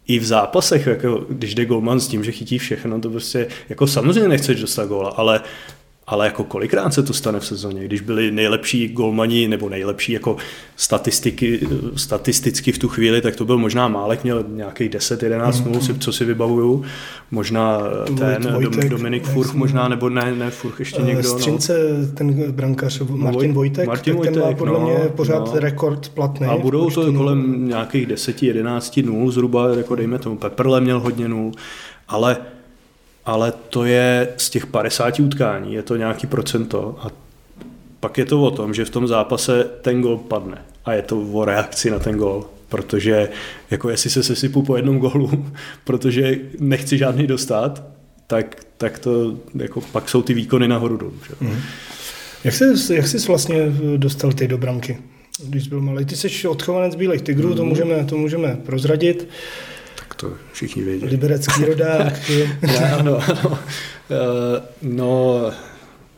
Speaker 3: i v zápasech, jako když jde golman s tím, že chytí všechno, to prostě, jako samozřejmě nechceš dostat góla, ale ale jako kolikrát se to stane v sezóně, když byli nejlepší golmani nebo nejlepší jako statistiky, statisticky v tu chvíli, tak to byl možná Málek, měl nějakých 10-11 nul, mm. co si vybavuju. Možná ten Vojtek, Dominik Furch, možná, nebo ne, ne Furch, ještě někdo.
Speaker 2: No. Střince, no. ten brankař Martin Vojtek,
Speaker 3: Martin
Speaker 2: Vojtek, ten má podle no, mě pořád no. rekord platný.
Speaker 3: A budou to kolem nějakých 10-11 nul zhruba, jako dejme tomu, Peprle měl hodně nul, ale ale to je z těch 50 utkání, je to nějaký procento a pak je to o tom, že v tom zápase ten gol padne a je to o reakci na ten gol, protože jako jestli se sesypu po jednom golu, protože nechci žádný dostat, tak, tak to jako pak jsou ty výkony nahoru dolů. Mm.
Speaker 2: Jak jsi, jak jsi vlastně dostal ty do branky, když byl malý? Ty jsi odchovanec Bílých tigrů, mm. to, můžeme, to můžeme prozradit
Speaker 3: to všichni vědí.
Speaker 2: Liberecký rodák.
Speaker 3: Já, ano, ano. Eh, no,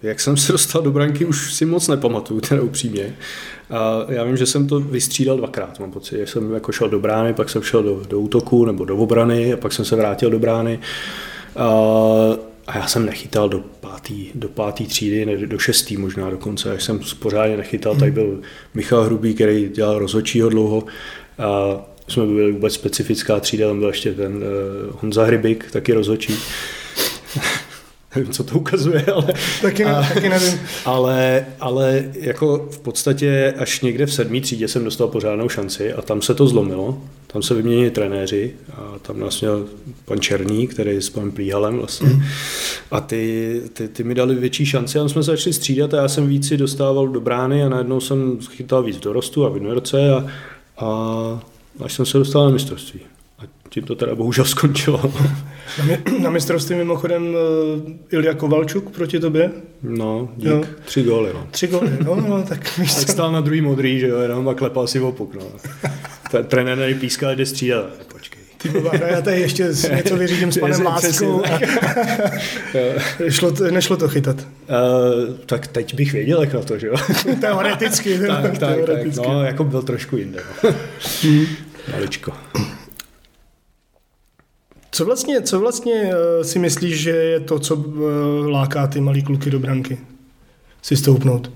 Speaker 3: jak jsem se dostal do branky, už si moc nepamatuju, teda upřímně. A já vím, že jsem to vystřídal dvakrát, mám pocit. že jsem jako šel do brány, pak jsem šel do, do útoku nebo do obrany a pak jsem se vrátil do brány. A, a já jsem nechytal do pátý, do pátý třídy, ne, do šestý možná dokonce. Až jsem pořádně nechytal, tak byl Michal Hrubý, který dělal rozhodčího dlouho. A jsme byli vůbec specifická třída, tam byl ještě ten uh, Honza Hrybik, taky rozhodčí. nevím, co to ukazuje, ale...
Speaker 2: Taky, ne, a, taky nevím.
Speaker 3: Ale, ale jako v podstatě až někde v sedmý třídě jsem dostal pořádnou šanci a tam se to zlomilo. Tam se vyměnili trenéři a tam nás měl pan Černý, který je s panem Plíhalem vlastně. Mm. A ty, ty, ty, mi dali větší šanci a jsme se začali střídat a já jsem víc si dostával do brány a najednou jsem chytal víc dorostu a v juniorce a, a až jsem se dostal na mistrovství. A tím to teda bohužel skončilo.
Speaker 2: Na, na mistrovství mimochodem uh, Ilja Kovalčuk proti tobě?
Speaker 3: No, dík. Jo. Tři góly, no.
Speaker 2: Tři góly, no, no, tak víš
Speaker 3: Tak stál na druhý modrý, že jo, jenom a klepal si v opuk, no. Trenér tady pískal, jde střídat. Počkej.
Speaker 2: Týmová hra, já tady ještě něco vyřídím s panem Láskou. Šlo to, nešlo to chytat. Uh,
Speaker 3: tak teď bych věděl, jak na to, že jo?
Speaker 2: Teoreticky.
Speaker 3: tak, tak, teoreticky. tak, no, jako byl trošku jinde. No. Maličko.
Speaker 2: Co vlastně, co vlastně eh, si myslíš, že je to, co eh, láká ty malý kluky do branky? Si stoupnout?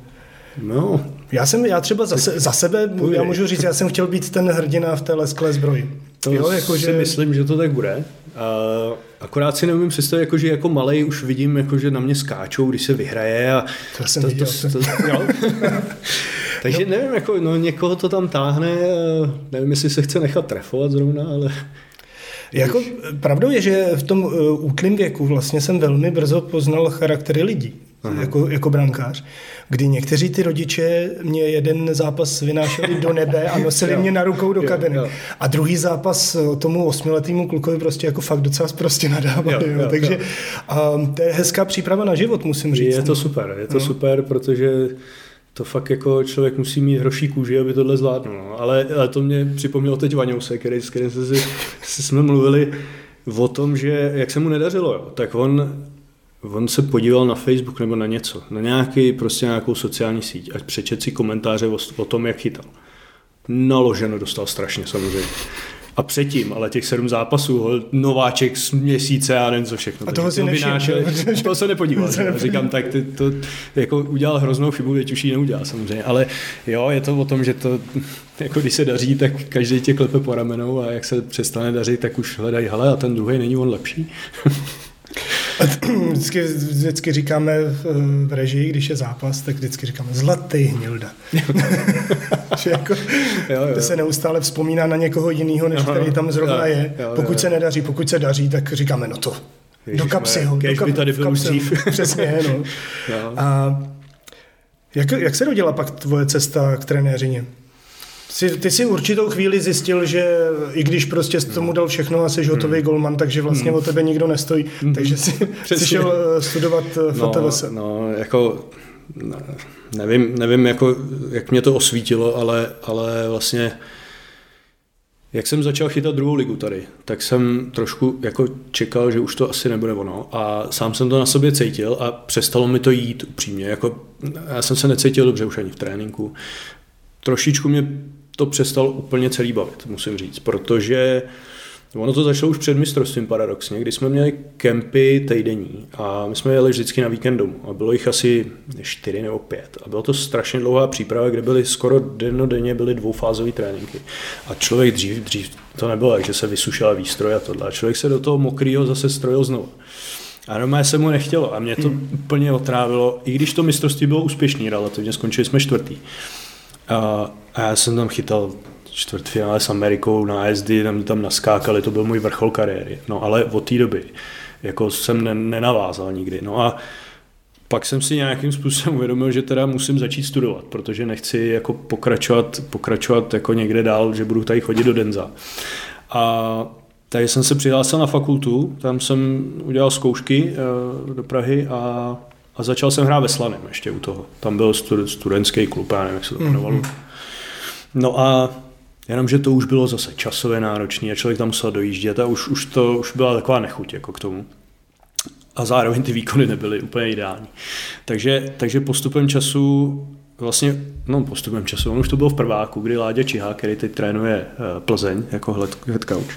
Speaker 3: No.
Speaker 2: Já, jsem, já třeba za, se, za sebe, já můžu říct, já jsem chtěl být ten hrdina v té lesklé zbroji.
Speaker 3: To jo, jako, si že... myslím, že to tak bude. A akorát si neumím představit, jako, že jako malej už vidím, jako, že na mě skáčou, když se vyhraje. A
Speaker 2: to jsem to, viděl. To, to, to, jo.
Speaker 3: Takže no. nevím, jako, no, někoho to tam táhne, nevím, jestli se chce nechat trefovat zrovna, ale...
Speaker 2: Jako, pravdou je, že v tom uh, útlým věku vlastně jsem velmi brzo poznal charaktery lidí jako, jako brankář, kdy někteří ty rodiče mě jeden zápas vynášeli do nebe a nosili mě na rukou do kabiny. Jo, jo. A druhý zápas tomu osmiletýmu klukovi prostě jako fakt docela prostě nadávali. Jo, jo, Takže jo. A, to je hezká příprava na život, musím říct.
Speaker 3: Je to super, je to no. super, protože to fakt jako člověk musí mít hroší kůži, aby tohle zvládnul. No. Ale, ale, to mě připomnělo teď Vaňouse, který, s kterým jsme, si, jsme mluvili o tom, že jak se mu nedařilo, jo, tak on, on se podíval na Facebook nebo na něco, na nějaký, prostě nějakou sociální síť a přečet si komentáře o, o tom, jak chytal. Naloženo dostal strašně samozřejmě. A předtím, ale těch sedm zápasů, nováček z měsíce a nevím co všechno.
Speaker 2: A toho si
Speaker 3: nevšiml. To se nepodíval. Se Říkám, tak ty, to jako udělal hroznou chybu, teď už ji neudělá samozřejmě. Ale jo, je to o tom, že to, jako když se daří, tak každý tě klepe po ramenou a jak se přestane dařit, tak už hledají, hele, a ten druhý není on lepší.
Speaker 2: vždycky, vždycky říkáme v režii, když je zápas, tak vždycky říkáme zlatý hnilda. že jako, jo, jo. se neustále vzpomíná na někoho jiného, než Aha, který tam zrovna jo, je. Jo, pokud jo. se nedaří, pokud se daří, tak říkáme, no to Ježiš, do kapsy ho.
Speaker 3: Do kap, by tady byl dřív.
Speaker 2: Přesně, no. A jak, jak se rodila pak tvoje cesta k trenéřině? Jsi, ty si určitou chvíli zjistil, že i když prostě z tomu dal všechno a jsi hotový hmm. golman, takže vlastně hmm. o tebe nikdo nestojí, hmm. takže jsi, jsi šel eh, studovat FTVS.
Speaker 3: No, no, jako nevím, nevím jako, jak mě to osvítilo, ale, ale vlastně jak jsem začal chytat druhou ligu tady, tak jsem trošku jako čekal, že už to asi nebude ono a sám jsem to na sobě cítil a přestalo mi to jít upřímně. Jako, já jsem se necítil dobře už ani v tréninku. Trošičku mě to přestalo úplně celý bavit, musím říct, protože ono to začalo už před mistrovstvím paradoxně, kdy jsme měli kempy týdenní a my jsme jeli vždycky na víkend domů a bylo jich asi čtyři nebo pět a bylo to strašně dlouhá příprava, kde byly skoro dennodenně byly dvoufázové tréninky a člověk dřív, dřív to nebylo že se vysušila výstroj a tohle a člověk se do toho mokrýho zase strojil znovu. A normálně se mu nechtělo a mě to hmm. úplně otrávilo, i když to mistrovství bylo úspěšný relativně, skončili jsme čtvrtý. A, a já jsem tam chytal čtvrtfinále s Amerikou na ASD, tam, tam naskákali, to byl můj vrchol kariéry. No ale od té doby jako jsem ne, nenavázal nikdy. No a pak jsem si nějakým způsobem uvědomil, že teda musím začít studovat, protože nechci jako pokračovat, pokračovat jako někde dál, že budu tady chodit do Denza. A takže jsem se přihlásil na fakultu, tam jsem udělal zkoušky eh, do Prahy a, a začal jsem hrát ve Slaném ještě u toho. Tam byl studentský klub, já nevím, jak se to jmenovalo. Mm-hmm. No a Jenomže to už bylo zase časově náročné a člověk tam musel dojíždět a už, už to už byla taková nechuť jako k tomu. A zároveň ty výkony nebyly úplně ideální. Takže, takže postupem času vlastně, no postupem času, on už to bylo v prváku, kdy Láďa Čihá, který teď trénuje eh, Plzeň jako head coach,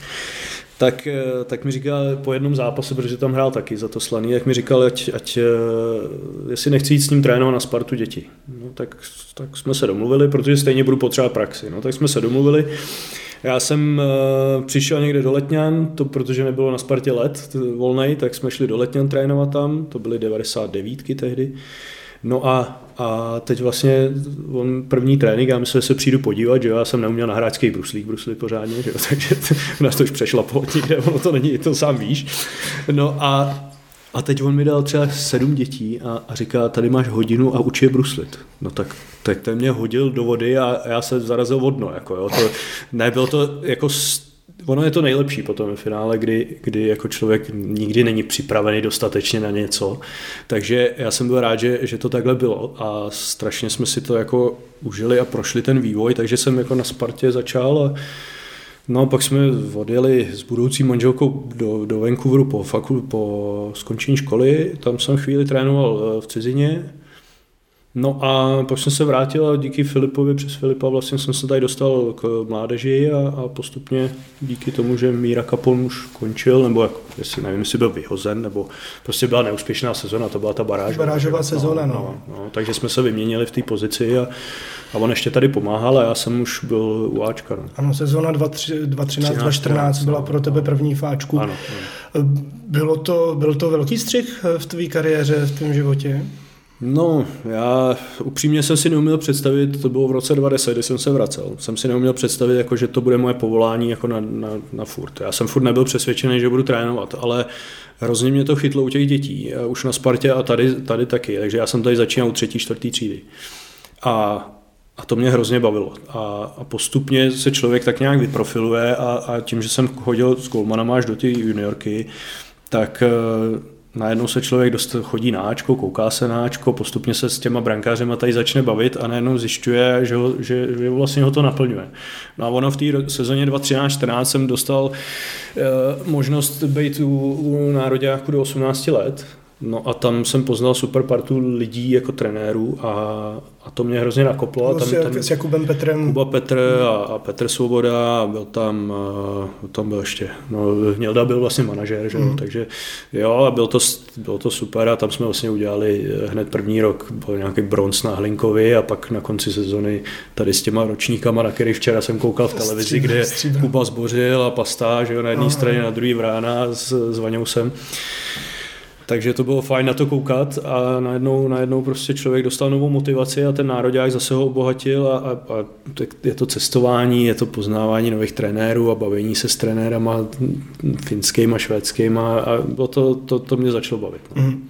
Speaker 3: tak, eh, tak mi říkal po jednom zápase, protože tam hrál taky za to slaný, tak mi říkal, ať, ať eh, jestli nechci jít s ním trénovat na Spartu děti. No, tak, tak jsme se domluvili, protože stejně budu potřebovat praxi. No, tak jsme se domluvili. Já jsem uh, přišel někde do Letňan, to protože nebylo na Spartě let volnej, tak jsme šli do Letňan trénovat tam, to byly 99 tehdy. No a, a teď vlastně on první trénink, já myslím, že se přijdu podívat, že já jsem neuměl na hráčský bruslík brusli pořádně, že jo, takže nás to už přešlaplo někde, ono to není, to sám víš. No a, a teď on mi dal třeba sedm dětí a, a říká, tady máš hodinu a učí je bruslit. No tak tak ten mě hodil do vody a já se zarazil vodno. Jako jo. To, nebylo to jako ono je to nejlepší potom v finále, kdy, kdy jako člověk nikdy není připravený dostatečně na něco. Takže já jsem byl rád, že, že to takhle bylo a strašně jsme si to jako užili a prošli ten vývoj, takže jsem jako na Spartě začal a No pak jsme odjeli s budoucí manželkou do, do Vancouveru po, fakul, po skončení školy, tam jsem chvíli trénoval eh, v cizině, No a pak jsem se vrátil a díky Filipovi, přes Filipa vlastně jsem se tady dostal k mládeži a, a postupně díky tomu, že Míra Kapon už končil, nebo jak, jestli nevím, jestli byl vyhozen, nebo prostě byla neúspěšná sezona, to byla ta baráž.
Speaker 2: Barážová sezona, no, no.
Speaker 3: no. no. takže jsme se vyměnili v té pozici a, a on ještě tady pomáhal a já jsem už byl u Ačka. No.
Speaker 2: Ano, sezona 2013-2014 byla pro tebe první fáčku. Ano, ano. Bylo, to, byl to velký střih v tvé kariéře, v tvém životě?
Speaker 3: No, já upřímně jsem si neuměl představit, to bylo v roce 20, kdy jsem se vracel, jsem si neuměl představit, jako, že to bude moje povolání jako na, na, na furt. Já jsem furt nebyl přesvědčený, že budu trénovat, ale hrozně mě to chytlo u těch dětí, už na Spartě a tady, tady taky, takže já jsem tady začínal u třetí, čtvrtý třídy. A a to mě hrozně bavilo. A, a postupně se člověk tak nějak vyprofiluje a, a tím, že jsem chodil s golmanama až do ty juniorky, tak najednou se člověk dost chodí na Ačko, kouká se na Ačko, postupně se s těma brankářema tady začne bavit a najednou zjišťuje, že, ho, že, že vlastně ho to naplňuje. No a ono v té sezóně 2013-14 jsem dostal e, možnost být u, u nároďáku do 18 let, No a tam jsem poznal super partu lidí jako trenérů a, a to mě hrozně nakoplo.
Speaker 2: A tam, tam, s Jakubem Petrem.
Speaker 3: Kuba Petr a, a Petr Svoboda a byl tam, a, tam byl ještě, no Hnělda byl vlastně manažer, že? Mm. takže jo a byl to, bylo to super a tam jsme vlastně udělali hned první rok, byl nějaký bronz na Hlinkovi a pak na konci sezony tady s těma ročníkama, na který včera jsem koukal v televizi, kde. Kuba zbořil a pastá, že jo, na jedné straně, na druhé vrána s, s Vaňousem. Takže to bylo fajn na to koukat a najednou, najednou prostě člověk dostal novou motivaci a ten národák zase ho obohatil a, a, a je to cestování, je to poznávání nových trenérů a bavení se s trenérama finskýma, švédskýma a bylo to, to, to mě začalo bavit. No. Mm.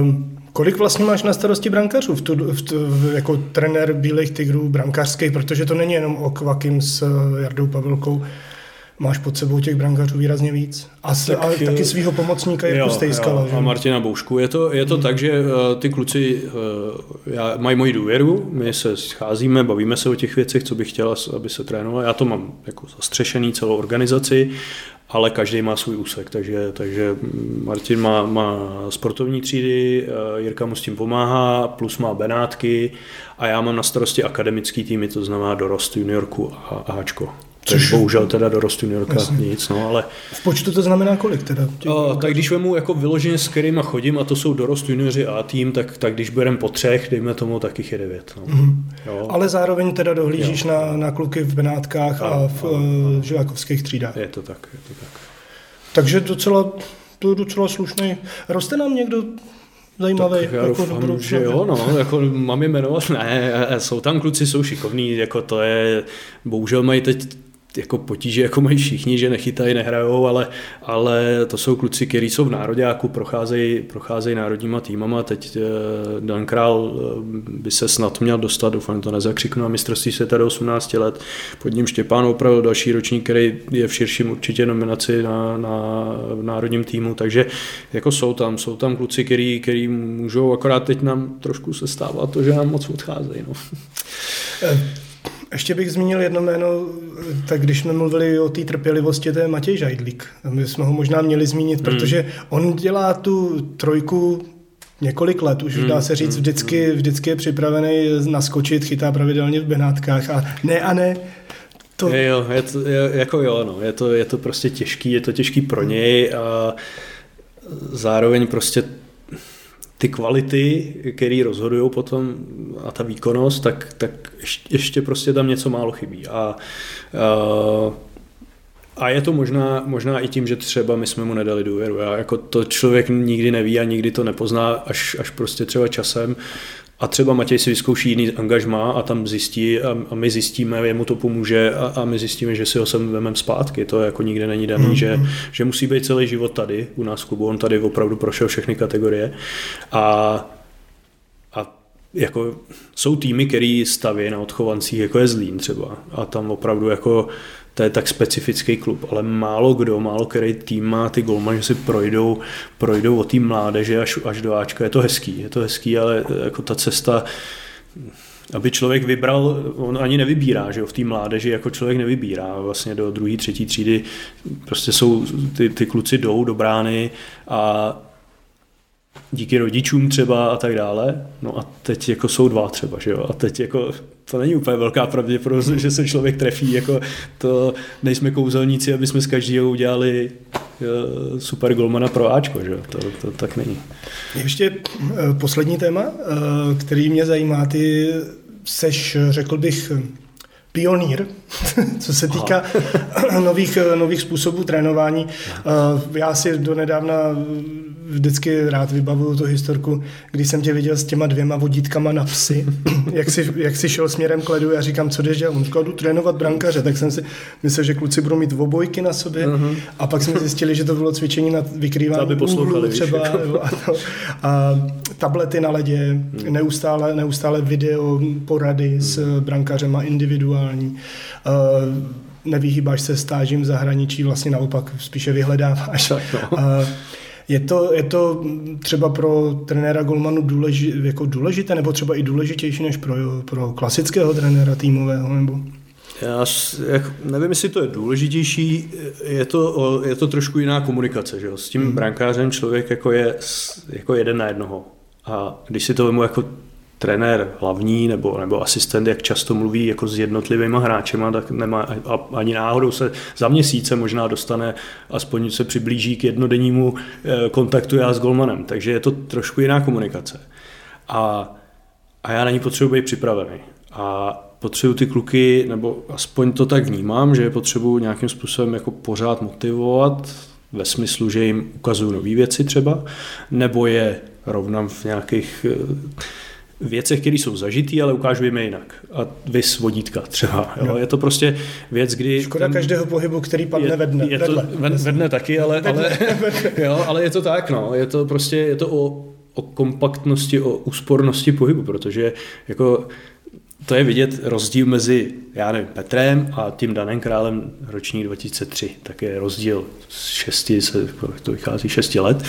Speaker 2: Um, kolik vlastně máš na starosti brankařů v tu, v tu, jako trenér Bílých tigrů brankářských, protože to není jenom o Kvakim s Jardou Pavelkou, máš pod sebou těch brankařů výrazně víc. A s, tak, ale jo, taky svého pomocníka Jirku Stejskala.
Speaker 3: A Martina Boušku. Je to, je to hmm. tak, že uh, ty kluci uh, já, mají moji důvěru, my se scházíme, bavíme se o těch věcech, co bych chtěla, aby se trénoval. Já to mám jako zastřešený celou organizaci, ale každý má svůj úsek, takže, takže Martin má, má sportovní třídy, Jirka mu s tím pomáhá, plus má Benátky a já mám na starosti akademický týmy, to znamená dorost juniorku a, a Hačko. Což bohužel teda dorost juniorka Jasně. nic, no ale...
Speaker 2: V počtu to znamená kolik teda?
Speaker 3: O, tak když vemu jako vyloženě s kterýma chodím a to jsou dorost junioři A tým, tak, tak když berem po třech, dejme tomu, tak jich je devět. No. Mm-hmm.
Speaker 2: Jo. Ale zároveň teda dohlížíš na, na kluky v Benátkách a, a v a, uh, živákovských třídách.
Speaker 3: Je to tak, je to tak.
Speaker 2: Takže docela, to je docela slušný. Roste nám někdo zajímavý. Tak
Speaker 3: já jako doufám, že jo, no, jako mám je jmenovat, ne, jsou tam kluci, jsou šikovní, jako to je, bohužel mají teď jako potíže, jako mají všichni, že nechytají, nehrajou, ale, ale to jsou kluci, kteří jsou v nároďáku, procházejí, procházejí národníma týmama. Teď eh, Dan Král eh, by se snad měl dostat, doufám, to nezakřiknu, na mistrovství světa do 18 let. Pod ním Štěpán opravil další ročník, který je v širším určitě nominaci na, na v národním týmu, takže jako jsou tam, jsou tam kluci, který, který můžou, akorát teď nám trošku se stává to, že nám moc odcházejí. No.
Speaker 2: Ještě bych zmínil jedno jméno, tak když jsme mluvili o té trpělivosti, to je Matěj Žajdlík. My jsme ho možná měli zmínit, hmm. protože on dělá tu trojku několik let, už hmm. dá se říct, hmm. vždycky, vždycky je připravený naskočit, chytá pravidelně v Benátkách a ne a ne,
Speaker 3: to... Je, jo, je to, je, jako jo, no, je to, je to prostě těžký, je to těžký pro něj a zároveň prostě ty kvality, které rozhodují potom a ta výkonnost, tak, tak ještě prostě tam něco málo chybí. A, a, je to možná, možná i tím, že třeba my jsme mu nedali důvěru. Já, jako to člověk nikdy neví a nikdy to nepozná až, až prostě třeba časem. A třeba Matěj si vyzkouší jiný angažmá a tam zjistí a, a my zjistíme, jemu to pomůže a, a my zjistíme, že si ho sem vememe zpátky. To jako nikde není daný, mm-hmm. že, že musí být celý život tady u nás v klubu. On tady opravdu prošel všechny kategorie. A, a jako jsou týmy, který staví na odchovancích, jako je Zlín třeba. A tam opravdu jako to je tak specifický klub, ale málo kdo, málo který tým má ty golman, že si projdou, projdou o tým mládeže až, až do Ačka. Je to hezký, je to hezký, ale jako ta cesta, aby člověk vybral, on ani nevybírá, že jo, v té mládeži jako člověk nevybírá, vlastně do druhé, třetí třídy prostě jsou, ty, ty kluci jdou do brány a díky rodičům třeba a tak dále. No a teď jako jsou dva třeba, že jo? A teď jako to není úplně velká pravděpodobnost, že se člověk trefí, jako to nejsme kouzelníci, aby jsme z každého udělali eh, super golmana pro Ačko, že? To, to tak není.
Speaker 2: Ještě eh, poslední téma, eh, který mě zajímá, ty seš, řekl bych, pionýr, co se týká nových, nových způsobů trénování. Já si do nedávna vždycky rád vybavuju tu historku, když jsem tě viděl s těma dvěma vodítkama na psy, jak jsi, jak jsi šel směrem k ledu, já říkám, co jdeš dělat? On říkal, jdu trénovat brankaře, tak jsem si myslel, že kluci budou mít obojky na sobě uh-huh. a pak jsme zjistili, že to bylo cvičení na vykrývání úhlu třeba víš, jako. a, to, a tablety na ledě, hmm. neustále, neustále video, porady hmm. s brankařema individuální. Uh, nevyhýbáš se stážím v zahraničí, vlastně naopak spíše vyhledáváš. Tak, no. uh, Je to, je to třeba pro trenéra Golmanu důleži, jako důležité, nebo třeba i důležitější než pro, pro klasického trenéra týmového? Nebo?
Speaker 3: Já jak, nevím, jestli to je důležitější, je to, je to trošku jiná komunikace. Že jo? S tím hmm. brankářem člověk jako je jako jeden na jednoho. A když si to vemu jako trenér hlavní nebo, nebo asistent, jak často mluví jako s jednotlivými hráčema, tak nemá a, ani náhodou se za měsíce možná dostane, aspoň se přiblíží k jednodennímu eh, kontaktu já s Golmanem. Takže je to trošku jiná komunikace. A, a já na ní potřebuji být připravený. A potřebuji ty kluky, nebo aspoň to tak vnímám, že je potřebuji nějakým způsobem jako pořád motivovat, ve smyslu, že jim ukazuju nové věci třeba, nebo je rovnám v nějakých eh, věcech, které jsou zažitý, ale ukážu jim je jinak. A vys vodítka třeba. Jo? Je to prostě věc, kdy...
Speaker 2: Škoda ten, každého pohybu, který padne
Speaker 3: je,
Speaker 2: ve dne.
Speaker 3: Je to ve, ve dne taky, ale, ale, jo, ale je to tak, no. Je to prostě, je to o, o kompaktnosti, o úspornosti pohybu, protože jako to je vidět rozdíl mezi, já nevím, Petrem a tím daným králem ročník 2003. Tak je rozdíl z šesti, se, to vychází šesti let.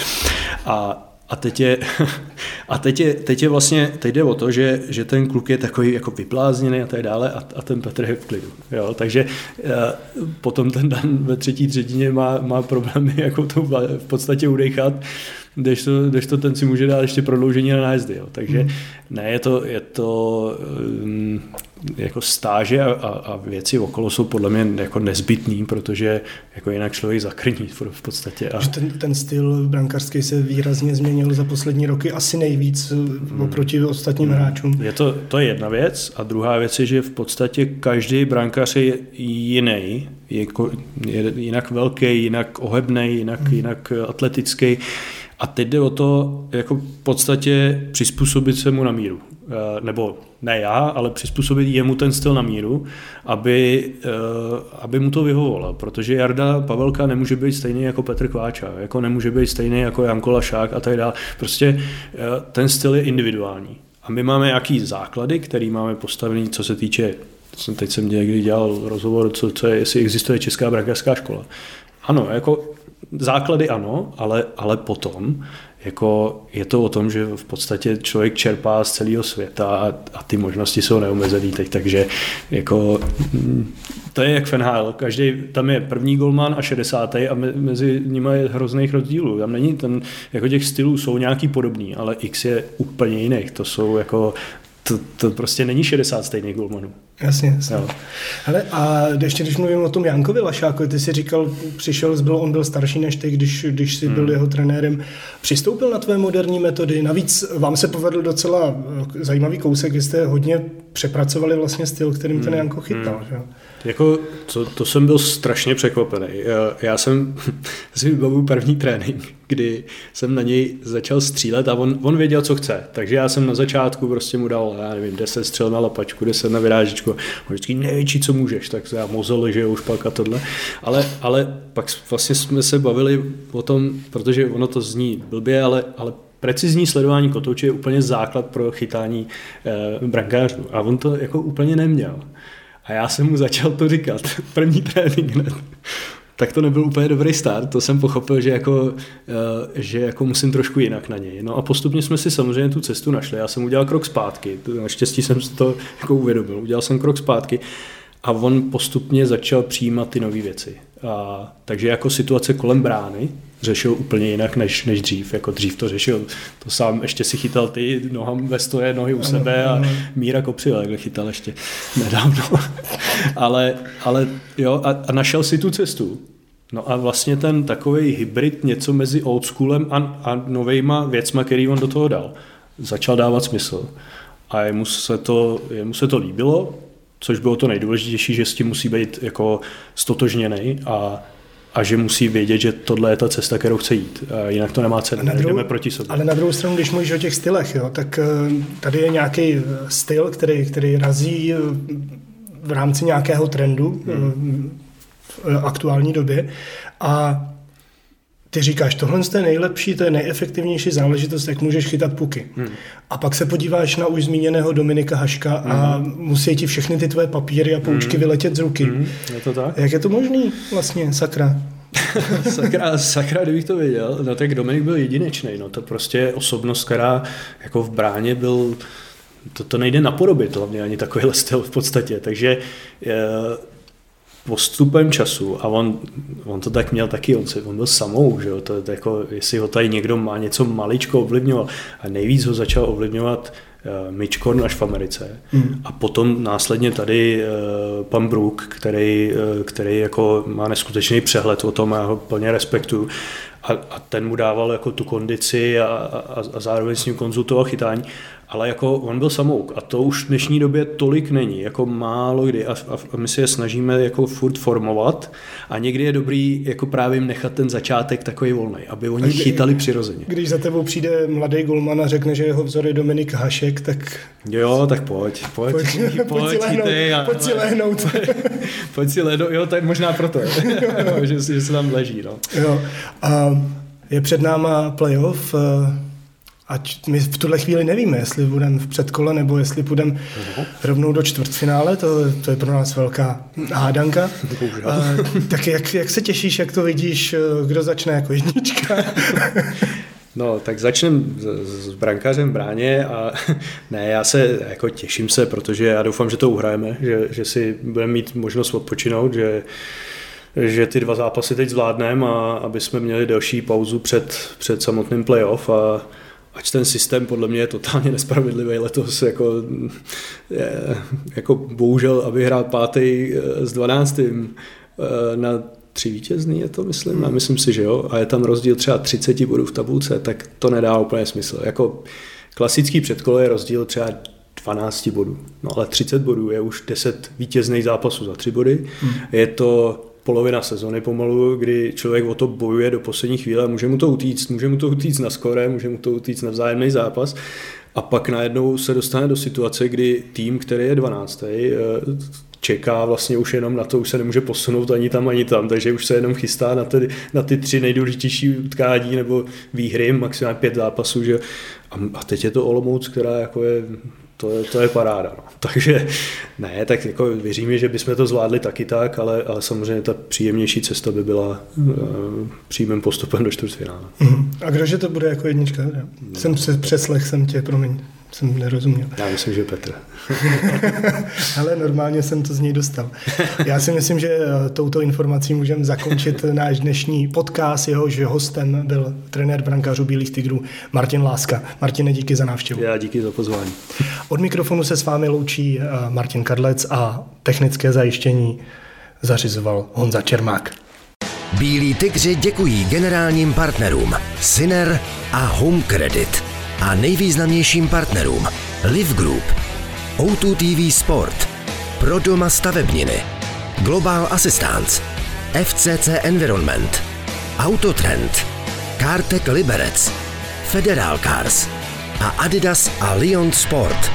Speaker 3: A a teď je, a teď je, teď je vlastně, teď jde o to, že, že ten kluk je takový jako vyplázněný a tak dále a, a ten Petr je v klidu. Jo? Takže uh, potom ten Dan ve třetí třetině má, má problémy jako to v podstatě udechat když to, když to ten si může dát ještě prodloužení na nájezdy. Jo. Takže mm. ne, je to, je to um, jako stáže a, a, a věci okolo jsou podle mě jako nezbytný, protože jako jinak člověk zakrní v podstatě. A...
Speaker 2: Ten, ten styl brankářský se výrazně změnil za poslední roky asi nejvíc mm. oproti ostatním mm. hráčům.
Speaker 3: Je to, to je jedna věc a druhá věc je, že v podstatě každý brankář je jiný, je, je jinak velký, jinak ohebný, jinak, mm. jinak atletický. A teď jde o to, jako v podstatě přizpůsobit se mu na míru. Eh, nebo ne já, ale přizpůsobit jemu ten styl na míru, aby, eh, aby mu to vyhovovalo. Protože Jarda Pavelka nemůže být stejný jako Petr Kváča, jako nemůže být stejný jako Janko Lašák a tak dále. Prostě eh, ten styl je individuální. A my máme nějaký základy, který máme postavený, co se týče jsem teď jsem někdy dělal rozhovor, co, co je, jestli existuje česká brankářská škola. Ano, jako základy ano, ale, ale potom jako je to o tom, že v podstatě člověk čerpá z celého světa a, a ty možnosti jsou neomezené teď, takže jako mm, to je jak Fenhal, každý, tam je první golman a 60. a me, mezi nimi je hrozných rozdílů. Tam není ten, jako těch stylů jsou nějaký podobný, ale X je úplně jiných. To jsou jako to, to prostě není 60 stejných golmanů.
Speaker 2: Jasně, jasně. Jo. Hele, a ještě když mluvím o tom Jankovi Lašákovi, ty si říkal, přišel, byl, on byl starší než ty, když, když jsi hmm. byl jeho trenérem. Přistoupil na tvé moderní metody, navíc vám se povedl docela eh, zajímavý kousek, vy jste hodně přepracovali vlastně styl, kterým hmm. ten Janko chytal. Hmm. Že?
Speaker 3: Jako, to, to jsem byl strašně překvapený. Já, já jsem si vybavuju první trénink, kdy jsem na něj začal střílet a on, on věděl, co chce. Takže já jsem na začátku prostě mu dal, já nevím, 10 střel na lapačku, 10 na vyrážičku. On vždycky největší, co můžeš, tak já mozel, že už pak a tohle. Ale, ale pak vlastně jsme se bavili o tom, protože ono to zní blbě, ale, ale precizní sledování kotouče je úplně základ pro chytání eh, brankářů. A on to jako úplně neměl. A já jsem mu začal to říkat, první trénink hned. Tak to nebyl úplně dobrý start, to jsem pochopil, že jako, eh, že jako musím trošku jinak na něj. No a postupně jsme si samozřejmě tu cestu našli. Já jsem udělal krok zpátky, naštěstí jsem si to jako uvědomil. Udělal jsem krok zpátky a on postupně začal přijímat ty nové věci. A, takže jako situace kolem brány řešil úplně jinak než, než dřív. Jako dřív to řešil, to sám ještě si chytal ty nohám ve stoje, nohy u sebe a Míra Kopřil, jakhle chytal ještě nedávno. ale, ale jo, a, a našel si tu cestu. No a vlastně ten takový hybrid, něco mezi old schoolem a, a novejma věcma, který on do toho dal, začal dávat smysl. A jemu se to, jemu se to líbilo, což bylo to nejdůležitější, že s tím musí být jako stotožněný a a že musí vědět, že tohle je ta cesta, kterou chce jít. A jinak to nemá cenu, druhou, jdeme proti sobě.
Speaker 2: Ale na druhou stranu, když mluvíš o těch stylech, jo, tak eh, tady je nějaký eh, styl, který, který razí eh, v rámci nějakého trendu hmm. v aktuální době a ty říkáš, tohle je nejlepší, to je nejefektivnější záležitost, jak můžeš chytat puky. Hmm. A pak se podíváš na už zmíněného Dominika Haška hmm. a musí ti všechny ty tvoje papíry a poučky hmm. vyletět z ruky. Hmm.
Speaker 3: Je to tak?
Speaker 2: Jak je to možný vlastně, sakra?
Speaker 3: sakra, sakra, kdybych to věděl. No tak Dominik byl jedinečný, no to prostě je osobnost, která jako v bráně byl, to, to nejde napodobit hlavně ani takovýhle styl v podstatě, takže je, postupem času, a on, on to tak měl taky, on, se, on byl samou, že jo, to, to jako, jestli ho tady někdo má něco maličko ovlivňoval, a nejvíc ho začal ovlivňovat uh, Mitch Korn až v Americe. Mm. A potom následně tady uh, pan Brook, který, uh, který jako má neskutečný přehled o tom, já ho plně respektuju. A, a ten mu dával jako tu kondici a, a, a zároveň s ním konzultoval chytání ale jako on byl samouk a to už v dnešní době tolik není, jako málo kdy a, a, a my si je snažíme jako furt formovat a někdy je dobrý jako právě nechat ten začátek takový volný, aby oni kdy, chytali přirozeně.
Speaker 2: Když za tebou přijde mladý golman a řekne, že jeho vzor je Dominik Hašek, tak...
Speaker 3: Jo, tak pojď, pojď, pojď, pojď, pojď, si, lehnout,
Speaker 2: ty, pojď si lehnout.
Speaker 3: Pojď, pojď si lehnout, jo, tak možná proto, že, že se tam leží, no.
Speaker 2: Jo, a je před náma playoff, ať my v tuhle chvíli nevíme, jestli budeme v předkole nebo jestli půjdeme uh-huh. rovnou do čtvrtfinále, to, to je pro nás velká hádanka. A, tak jak, jak se těšíš, jak to vidíš, kdo začne jako jednička?
Speaker 3: No, tak začneme s, s brankářem v bráně a ne, já se jako těším se, protože já doufám, že to uhrajeme, že, že si budeme mít možnost odpočinout, že že ty dva zápasy teď zvládneme a aby jsme měli delší pauzu před, před samotným playoff a ač ten systém podle mě je totálně nespravedlivý letos, jako, je, jako bohužel, aby hrál pátý eh, s dvanáctým eh, na tři vítězný je to, myslím, a myslím si, že jo, a je tam rozdíl třeba 30 bodů v tabulce, tak to nedá úplně smysl. Jako klasický předkole je rozdíl třeba 12 bodů, no ale 30 bodů je už 10 vítězných zápasů za 3 body. Hmm. Je to polovina sezony pomalu, kdy člověk o to bojuje do poslední chvíle, může mu to utíct, může mu to utíct na skore, může mu to utíct na vzájemný zápas a pak najednou se dostane do situace, kdy tým, který je 12. Eh, čeká vlastně už jenom na to, už se nemůže posunout ani tam, ani tam, takže už se jenom chystá na ty, na ty tři nejdůležitější utkání nebo výhry, maximálně pět zápasů, že a, teď je to Olomouc, která jako je to je, to je paráda. No. Takže ne, tak jako věříme, že bychom to zvládli taky tak, ale, ale samozřejmě ta příjemnější cesta by byla uh, přímým postupem do čtvrtfinále.
Speaker 2: Mm. A kdože to bude jako jednička? No. Jsem se přeslech jsem tě, promiň jsem nerozuměl.
Speaker 3: Já myslím, že Petr.
Speaker 2: Ale normálně jsem to z něj dostal. Já si myslím, že eh, touto informací můžeme zakončit náš dnešní podcast. Jehož hostem byl trenér brankářů Bílých tigrů Martin Láska. Martine, díky za návštěvu.
Speaker 3: Já díky za pozvání.
Speaker 2: Od mikrofonu se s vámi loučí eh, Martin Kadlec a technické zajištění zařizoval Honza Čermák.
Speaker 4: Bílí tygři děkují generálním partnerům Syner a Home Credit a nejvýznamnějším partnerům Live Group, O2 TV Sport, Pro doma stavebniny, Global Assistance, FCC Environment, Autotrend, Cartec Liberec, Federal Cars. A Adidas a Lyon Sport.